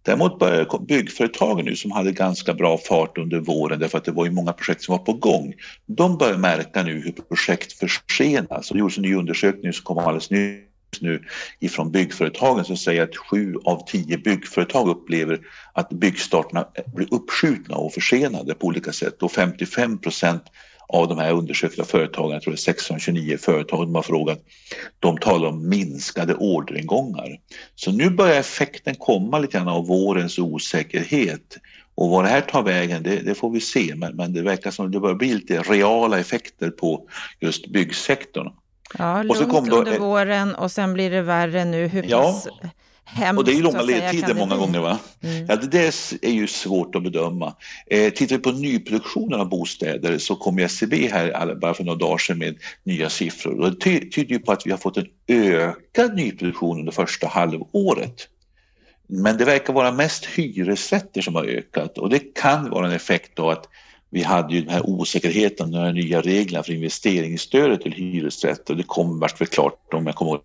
Däremot börjar byggföretagen nu som hade ganska bra fart under våren därför att det var ju många projekt som var på gång. De börjar märka nu hur projekt försenas. Det gjordes en ny undersökning som kom alldeles nyss nu ifrån byggföretagen som säger att sju av tio byggföretag upplever att byggstarterna blir uppskjutna och försenade på olika sätt och 55 procent av de här undersökta företagen, jag tror det är 629 företag de har frågat, de talar om minskade orderingångar. Så nu börjar effekten komma lite grann av vårens osäkerhet. Och vad det här tar vägen, det, det får vi se, men, men, det verkar som att det börjar bli lite reala effekter på just byggsektorn. Ja, lugnt då, under våren och sen blir det värre nu. Hur pass ja. Hemskt, och det är ju långa ledtider många gånger. Va? Mm. Ja, det är ju svårt att bedöma. Eh, tittar vi på nyproduktionen av bostäder så kom SCB här bara för några dagar sedan med nya siffror. Och det ty tyder ju på att vi har fått en ökad nyproduktion under första halvåret. Men det verkar vara mest hyresrätter som har ökat och det kan vara en effekt av att vi hade ju den här osäkerheten, de nya reglerna för investeringsstödet till hyresrätter. Det kom vart väl klart om jag kommer ihåg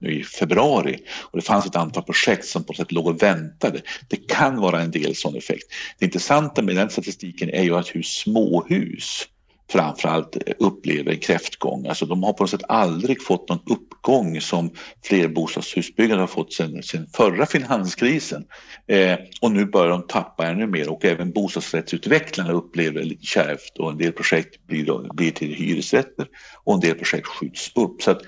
nu i februari och det fanns ett antal projekt som på något sätt låg och väntade. Det kan vara en del sån effekt. Det intressanta med den statistiken är ju att hur småhus framförallt upplever en kräftgång. Alltså de har på något sätt aldrig fått någon uppgång som flerbostadshusbyggare har fått sedan, sedan förra finanskrisen. Eh, och nu börjar de tappa ännu mer och även bostadsrättsutvecklarna upplever det lite kärvt och en del projekt blir, då, blir till hyresrätter och en del projekt skjuts upp. Så att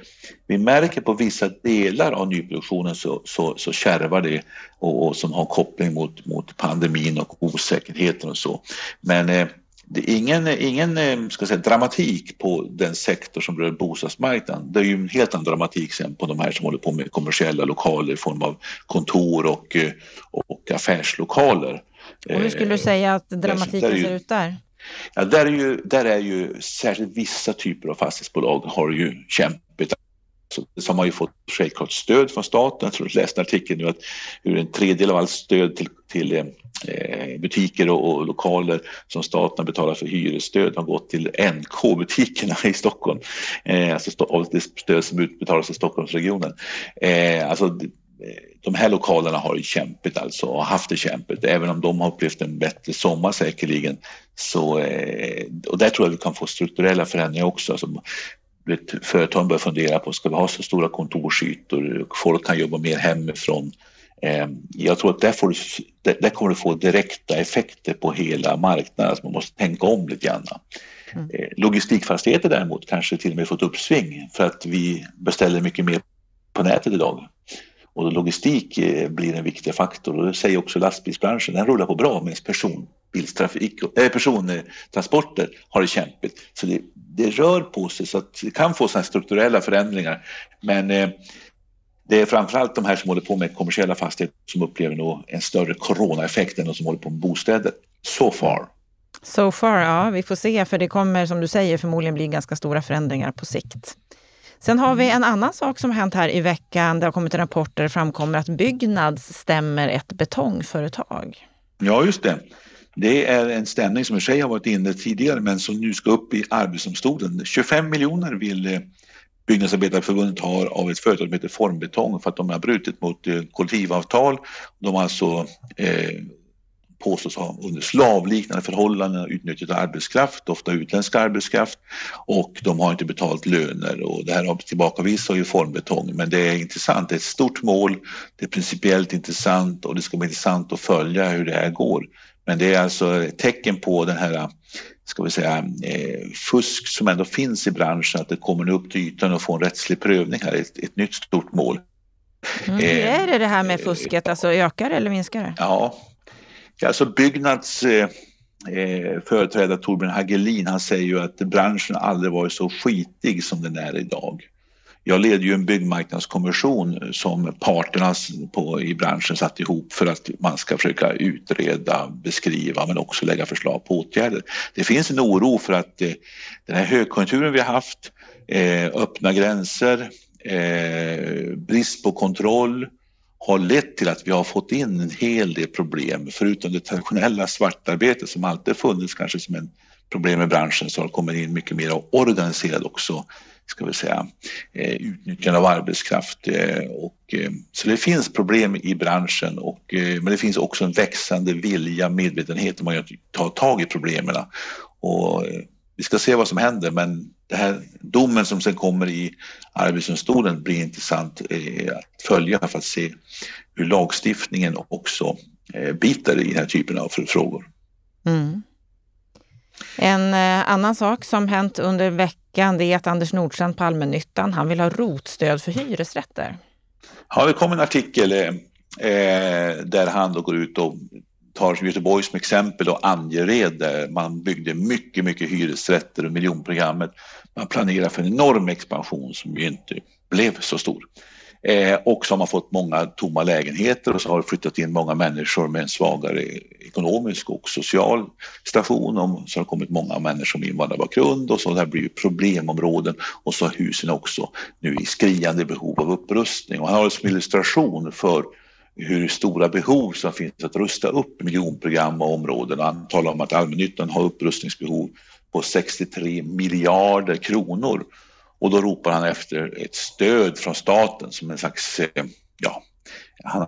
vi märker på vissa delar av nyproduktionen så, så, så kärvar det och, och som har koppling mot, mot pandemin och osäkerheten och så. Men eh, det är ingen, ingen eh, ska säga, dramatik på den sektor som rör bostadsmarknaden. Det är ju en helt annan dramatik sen på de här som håller på med kommersiella lokaler i form av kontor och, eh, och affärslokaler. Och hur skulle du eh, säga att dramatiken ju, ser ut där? Ja, där är ju, där är ju särskilt vissa typer av fastighetsbolag har ju kämpigt så har man ju fått självklart stöd från staten. Jag tror jag läste en artikel nu att hur en tredjedel av allt stöd till, till eh, butiker och, lokaler som staten betalar för hyresstöd har gått till NK-butikerna i Stockholm. Eh, alltså av det stöd som utbetalas i Stockholmsregionen. Eh, alltså, de här lokalerna har ju kämpigt alltså och haft det kämpigt. Även om de har upplevt en bättre sommar säkerligen. Så, och där tror jag vi kan få strukturella förändringar också. Alltså, företagen börjar fundera på, ska vi ha så stora kontorsytor? Folk kan jobba mer hemifrån. Ehm, jag tror att där, får, där kommer du få direkta effekter på hela marknaden, alltså man måste tänka om lite grann. Mm. Eh, logistikfastigheter däremot kanske till och med fått uppsving för att vi beställer mycket mer på nätet idag. Och logistik eh, blir en viktig faktor och det säger också lastbilsbranschen, den rullar på bra medan personbilstrafik, äh, persontransporter har det kämpigt. Så det, det rör på sig så att det kan få sådana strukturella förändringar. Men eh, det är framförallt de här som håller på med kommersiella fastigheter som upplever nog en större coronaeffekt än de som håller på med bostäder. So far. So far, ja. Vi får se, för det kommer som du säger förmodligen bli ganska stora förändringar på sikt. Sen har vi en annan sak som hänt här i veckan. Det har kommit en rapport där det framkommer att Byggnads stämmer ett betongföretag. Ja, just det. Det är en stämning som i sig har varit inne tidigare men som nu ska upp i Arbetsdomstolen. 25 miljoner vill Byggnadsarbetareförbundet har av ett företag som heter Formbetong för att de har brutit mot eh, kollektivavtal. De har alltså eh, påstås ha under slavliknande förhållanden utnyttjat arbetskraft, ofta utländsk arbetskraft och de har inte betalt löner och det här har tillbakavisat ju Formbetong men det är intressant, det är ett stort mål, det är principiellt intressant och det ska bli intressant att följa hur det här går. Men det är alltså ett tecken på den här ska vi säga, eh, fusk som ändå finns i branschen, att det kommer upp till ytan och får en rättslig prövning här, ett, ett nytt stort mål. Mm. Eh, är det det här med fusket, alltså ökar eller minskar det? Ja, alltså Byggnads eh, eh, företrädare Torbjörn Hagelin, han säger ju att branschen aldrig varit så skitig som den är idag. Jag leder ju en byggmarknadskommission som parterna på, i branschen satt ihop för att man ska försöka utreda, beskriva men också lägga förslag på åtgärder. Det finns en oro för att eh, den här högkonjunkturen vi har haft, eh, öppna gränser, eh, brist på kontroll har lett till att vi har fått in en hel del problem. Förutom det traditionella svartarbetet som alltid funnits kanske som en problem i branschen så har det kommit in mycket mer organiserad också ska vi säga, eh, utnyttjande av arbetskraft. Eh, och, eh, så det finns problem i branschen och, men det finns också en växande vilja, medvetenhet om att ta tag i problemen. Och vi ska se vad som händer men det här domen som sen kommer i Arbetsdomstolen blir intressant att följa för att se hur lagstiftningen också biter i den här typen av frågor. Mm. En annan sak som hänt under veckan veckan det är att Anders Nordstrand på allmännyttan, han vill ha rotstöd för hyresrätter. Ja, det kom en artikel eh, eh där han då går ut och tar Göteborg som exempel och Angered där man byggde mycket, mycket hyresrätter och miljonprogrammet. Man planerar för en enorm expansion som ju inte blev så stor. Eh, och så har man fått många tomma lägenheter och så har det flyttat in många människor med en svagare ekonomisk och social station och så har det kommit många människor med invandrarbakgrund och så det här blir problemområden och så har husen också nu i skriande behov av upprustning. Och han har som illustration för hur stora behov som finns att rusta upp miljonprogram och områden. Han talar om att allmännyttan har upprustningsbehov på 63 miljarder kronor och då ropar han efter ett stöd från staten som en slags, eh, ja, han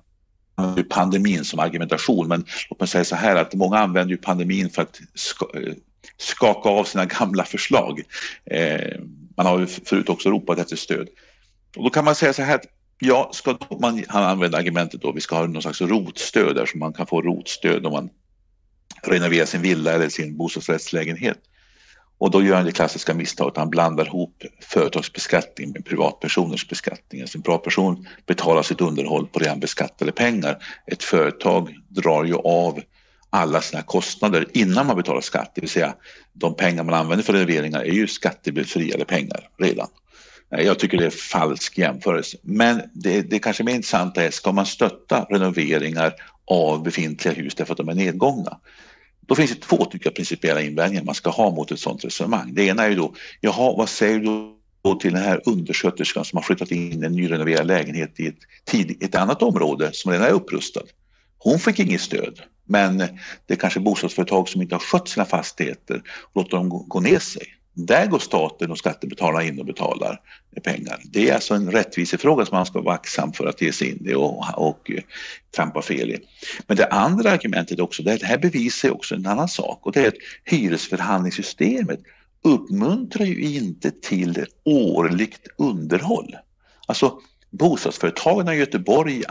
använder pandemin som argumentation men låt mig säga så här att många använder ju pandemin för att eh, skaka av sina gamla förslag. Eh, man har ju förut också ropat efter stöd. Och då kan man säga så här att ja, ska man, han använder argumentet då vi ska ha någon slags rotstöd där så man kan få rotstöd om man renoverar sin villa eller sin bostadsrättslägenhet. Och då gör han det klassiska misstaget att han blandar ihop företagsbeskattning med privatpersoners beskattning. Alltså en privatperson betalar sitt underhåll på redan beskattade pengar. Ett företag drar ju av alla sina kostnader innan man betalar skatt, det vill säga de pengar man använder för renoveringar är ju skattebefriade pengar redan. Jag tycker det är falsk jämförelse. Men det, det kanske mer intressanta är, ska man stötta renoveringar av befintliga hus därför att de är nedgångna? Då finns det två tycker jag, principiella invändningar man ska ha mot ett sådant resonemang. Det ena är ju då, jaha, vad säger du då till den här undersköterskan som har flyttat in en nyrenoverad lägenhet i ett, tid, ett annat område som redan är upprustad? Hon fick inget stöd, men det är kanske bostadsföretag som inte har skött sina fastigheter och låter dem gå ner sig. Där går staten och skattebetalarna in och betalar pengar. Det är alltså en rättvisefråga som man ska vara aktsam för att ge sig in i och, och trampa fel i. Men det andra argumentet också, det här bevisar också en annan sak och det är att hyresförhandlingssystemet uppmuntrar ju inte till årligt underhåll. Alltså bostadsföretagen i Göteborg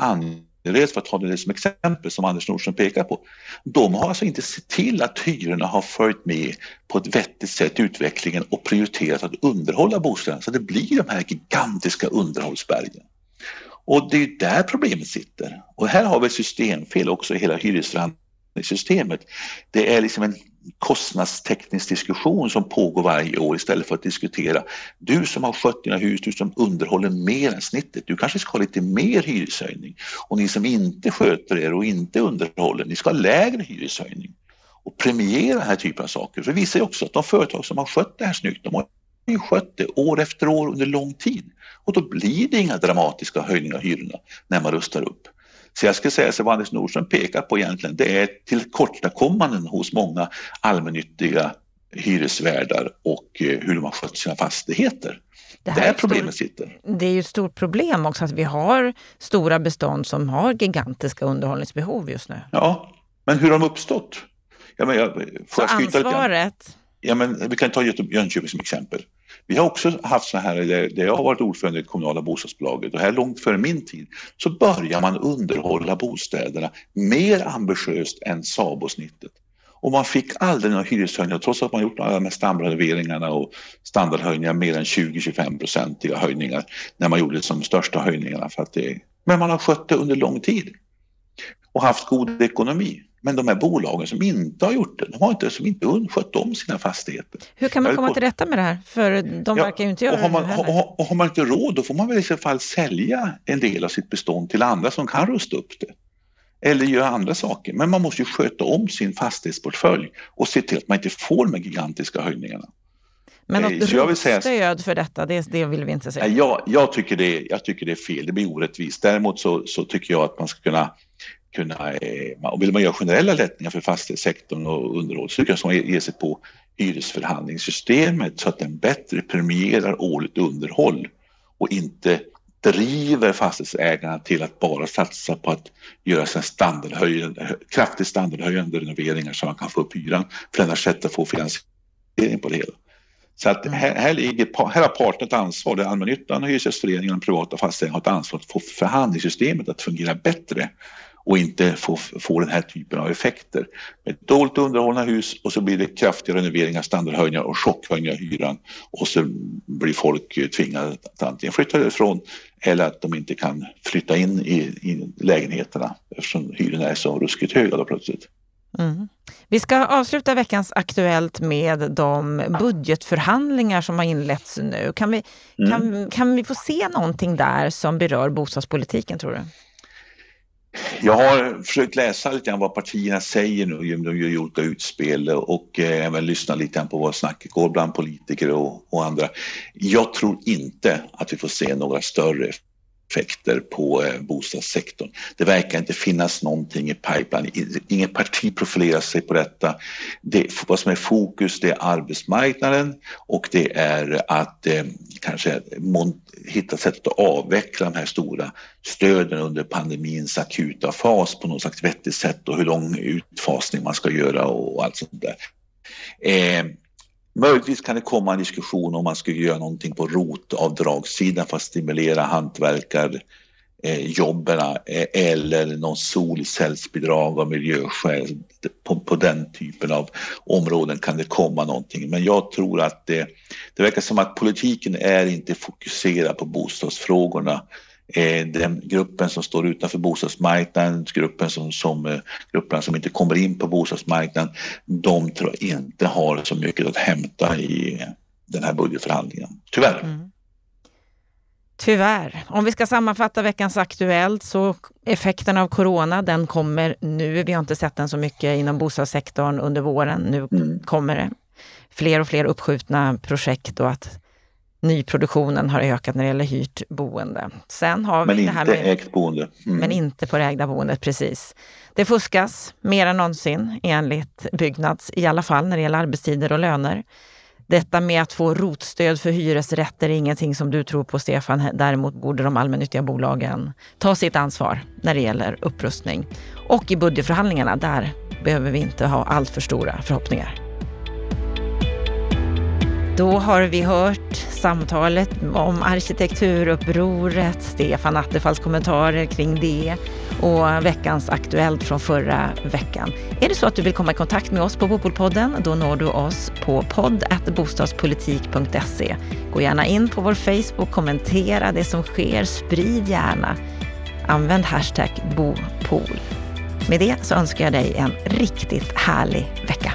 Angered för att ta det som exempel som Anders Nordström pekar på. De har alltså inte sett till att hyrorna har följt med på ett vettigt sätt i utvecklingen och prioriterat att underhålla bostäderna så det blir de här gigantiska underhållsbergen. Och det är där problemet sitter. Och här har vi ett systemfel också i hela hyresförhandlingssystemet. Det är liksom en kostnadsteknisk diskussion som pågår varje år istället för att diskutera du som har skött dina hus, du som underhåller mer än snittet, du kanske ska ha lite mer hyreshöjning och ni som inte sköter er och inte underhåller, ni ska ha lägre hyreshöjning och premiera den här typen av saker. För det visar ju också att de företag som har skött det här snyggt, de har ju skött det år efter år under lång tid och då blir det inga dramatiska höjningar av hyrorna när man rustar upp. Så jag skulle säga att vad Anders Nordström pekar på egentligen det är tillkortakommanden hos många allmännyttiga hyresvärdar och eh, hur de har skött sina fastigheter. Det Där här är ett problemet stort, sitter. det är ju ett stort problem också att vi har stora bestånd som har gigantiska underhållningsbehov just nu. Ja, men hur har de uppstått? Ja, men jag, får Så jag ansvaret, Ja, men vi kan ta Jönköping som exempel. Vi har också haft så här, där jag har varit ordförande i det kommunala bostadsbolaget och här långt före min tid så börjar man underhålla bostäderna mer ambitiöst än SABO-snittet. Och man fick aldrig några hyreshöjningar trots att man gjort alla de här och standardhöjningar mer än 20-25 procentiga höjningar när man gjorde de största höjningarna. För att det, men man har skött det under lång tid och haft god ekonomi. Men de här bolagen som inte har gjort det, de har inte, som inte skött om sina fastigheter. hur kan man komma till rätta med det här? För de Ja, verkar ju inte och göra har, det man, nu heller. och, och har man inte råd då får man väl i så fall sälja en del av sitt bestånd till andra som kan rusta upp det. Eller göra andra saker. Men man måste ju sköta om sin fastighetsportfölj och se till att man inte får de här gigantiska höjningarna. Men Nej, något så jag vill säga- stöd för detta, det, det vill vi inte se. Jag, jag, tycker det, jag tycker det är fel, det blir orättvist. Däremot så, så tycker jag att man ska kunna, kunna eh, och vill man göra generella lättnader för fastighetssektorn och underhåll så att man ge sig på hyresförhandlingssystemet så att den bättre premierar årligt underhåll och inte driver fastighetsägarna till att bara satsa på att göra sig standardhöjande, kraftigt standardhöjande renoveringar så man kan få upp hyran för enda sättet att få finansiering på det hela. Så att här, här, ligger, här har parterna ett ansvar, det allmännyttan, hyresgästföreningen och privata fastigheter har ett ansvar att få förhandlingssystemet att fungera bättre och inte få, få den här typen av effekter. Med dåligt underhållna hus och så blir det kraftiga renoveringar, standardhöjningar och chockhöjningar av hyran och så blir folk tvingade att antingen flytta ifrån eller att de inte kan flytta in i, i lägenheterna eftersom hyrorna är så ruskigt höga då plötsligt. Mm. Vi ska avsluta veckans Aktuellt med de budgetförhandlingar som har inletts nu. Kan vi, Mm. kan, kan vi få se någonting där som berör bostadspolitiken tror du? Jag har försökt läsa lite grann vad partierna säger nu, de gör ju olika utspel och eh, även lyssna lite grann på vad snacket går bland politiker och, och andra. Jag tror inte att vi får se några större effekter på eh, bostadssektorn. Det verkar inte finnas någonting i pipeline. Inget parti profilerar sig på detta. Det, vad som är fokus det är arbetsmarknaden och det är att eh, kanske hitta sätt att avveckla de här stora stöden under pandemins akuta fas på något slags vettigt sätt och hur lång utfasning man ska göra och allt sånt där. Eh, Möjligtvis kan det komma en diskussion om man skulle göra någonting på rotavdragssidan för att stimulera hantverkar eh, jobben eh, eller någon solcellsbidrag av miljöskäl. På, på den typen av områden kan det komma någonting. Men jag tror att det, det verkar som att politiken är inte fokuserad på bostadsfrågorna. Eh, den gruppen som står utanför bostadsmarknaden, gruppen som, som, eh, grupperna som inte kommer in på bostadsmarknaden, de tror jag inte har så mycket att hämta i den här budgetförhandlingen. Tyvärr. Mm. Tyvärr. Om vi ska sammanfatta veckans Aktuellt så effekten av corona, den kommer nu. Vi har inte sett den så mycket inom bostadssektorn under våren. Nu Mm. kommer det fler och fler uppskjutna projekt och att nyproduktionen har ökat när det gäller hyrt boende. Sen har vi Men det här inte med ägt boende. Mm. men inte på det ägda boendet, precis. Det fuskas mer än någonsin enligt Byggnads, i alla fall när det gäller arbetstider och löner. Detta med att få rotstöd för hyresrätter är ingenting som du tror på, Stefan. Däremot borde de allmännyttiga bolagen ta sitt ansvar när det gäller upprustning. Och i budgetförhandlingarna, där behöver vi inte ha allt för stora förhoppningar. Då har vi hört samtalet om arkitekturupproret, Stefan Attefalls kommentarer kring det och veckans Aktuellt från förra veckan. Är det så att du vill komma i kontakt med oss på Bopolpodden, då når du oss på podd.bostadspolitik.se. Gå gärna in på vår Facebook, kommentera det som sker, sprid gärna. Använd hashtag BOPOL. Med det så önskar jag dig en riktigt härlig vecka.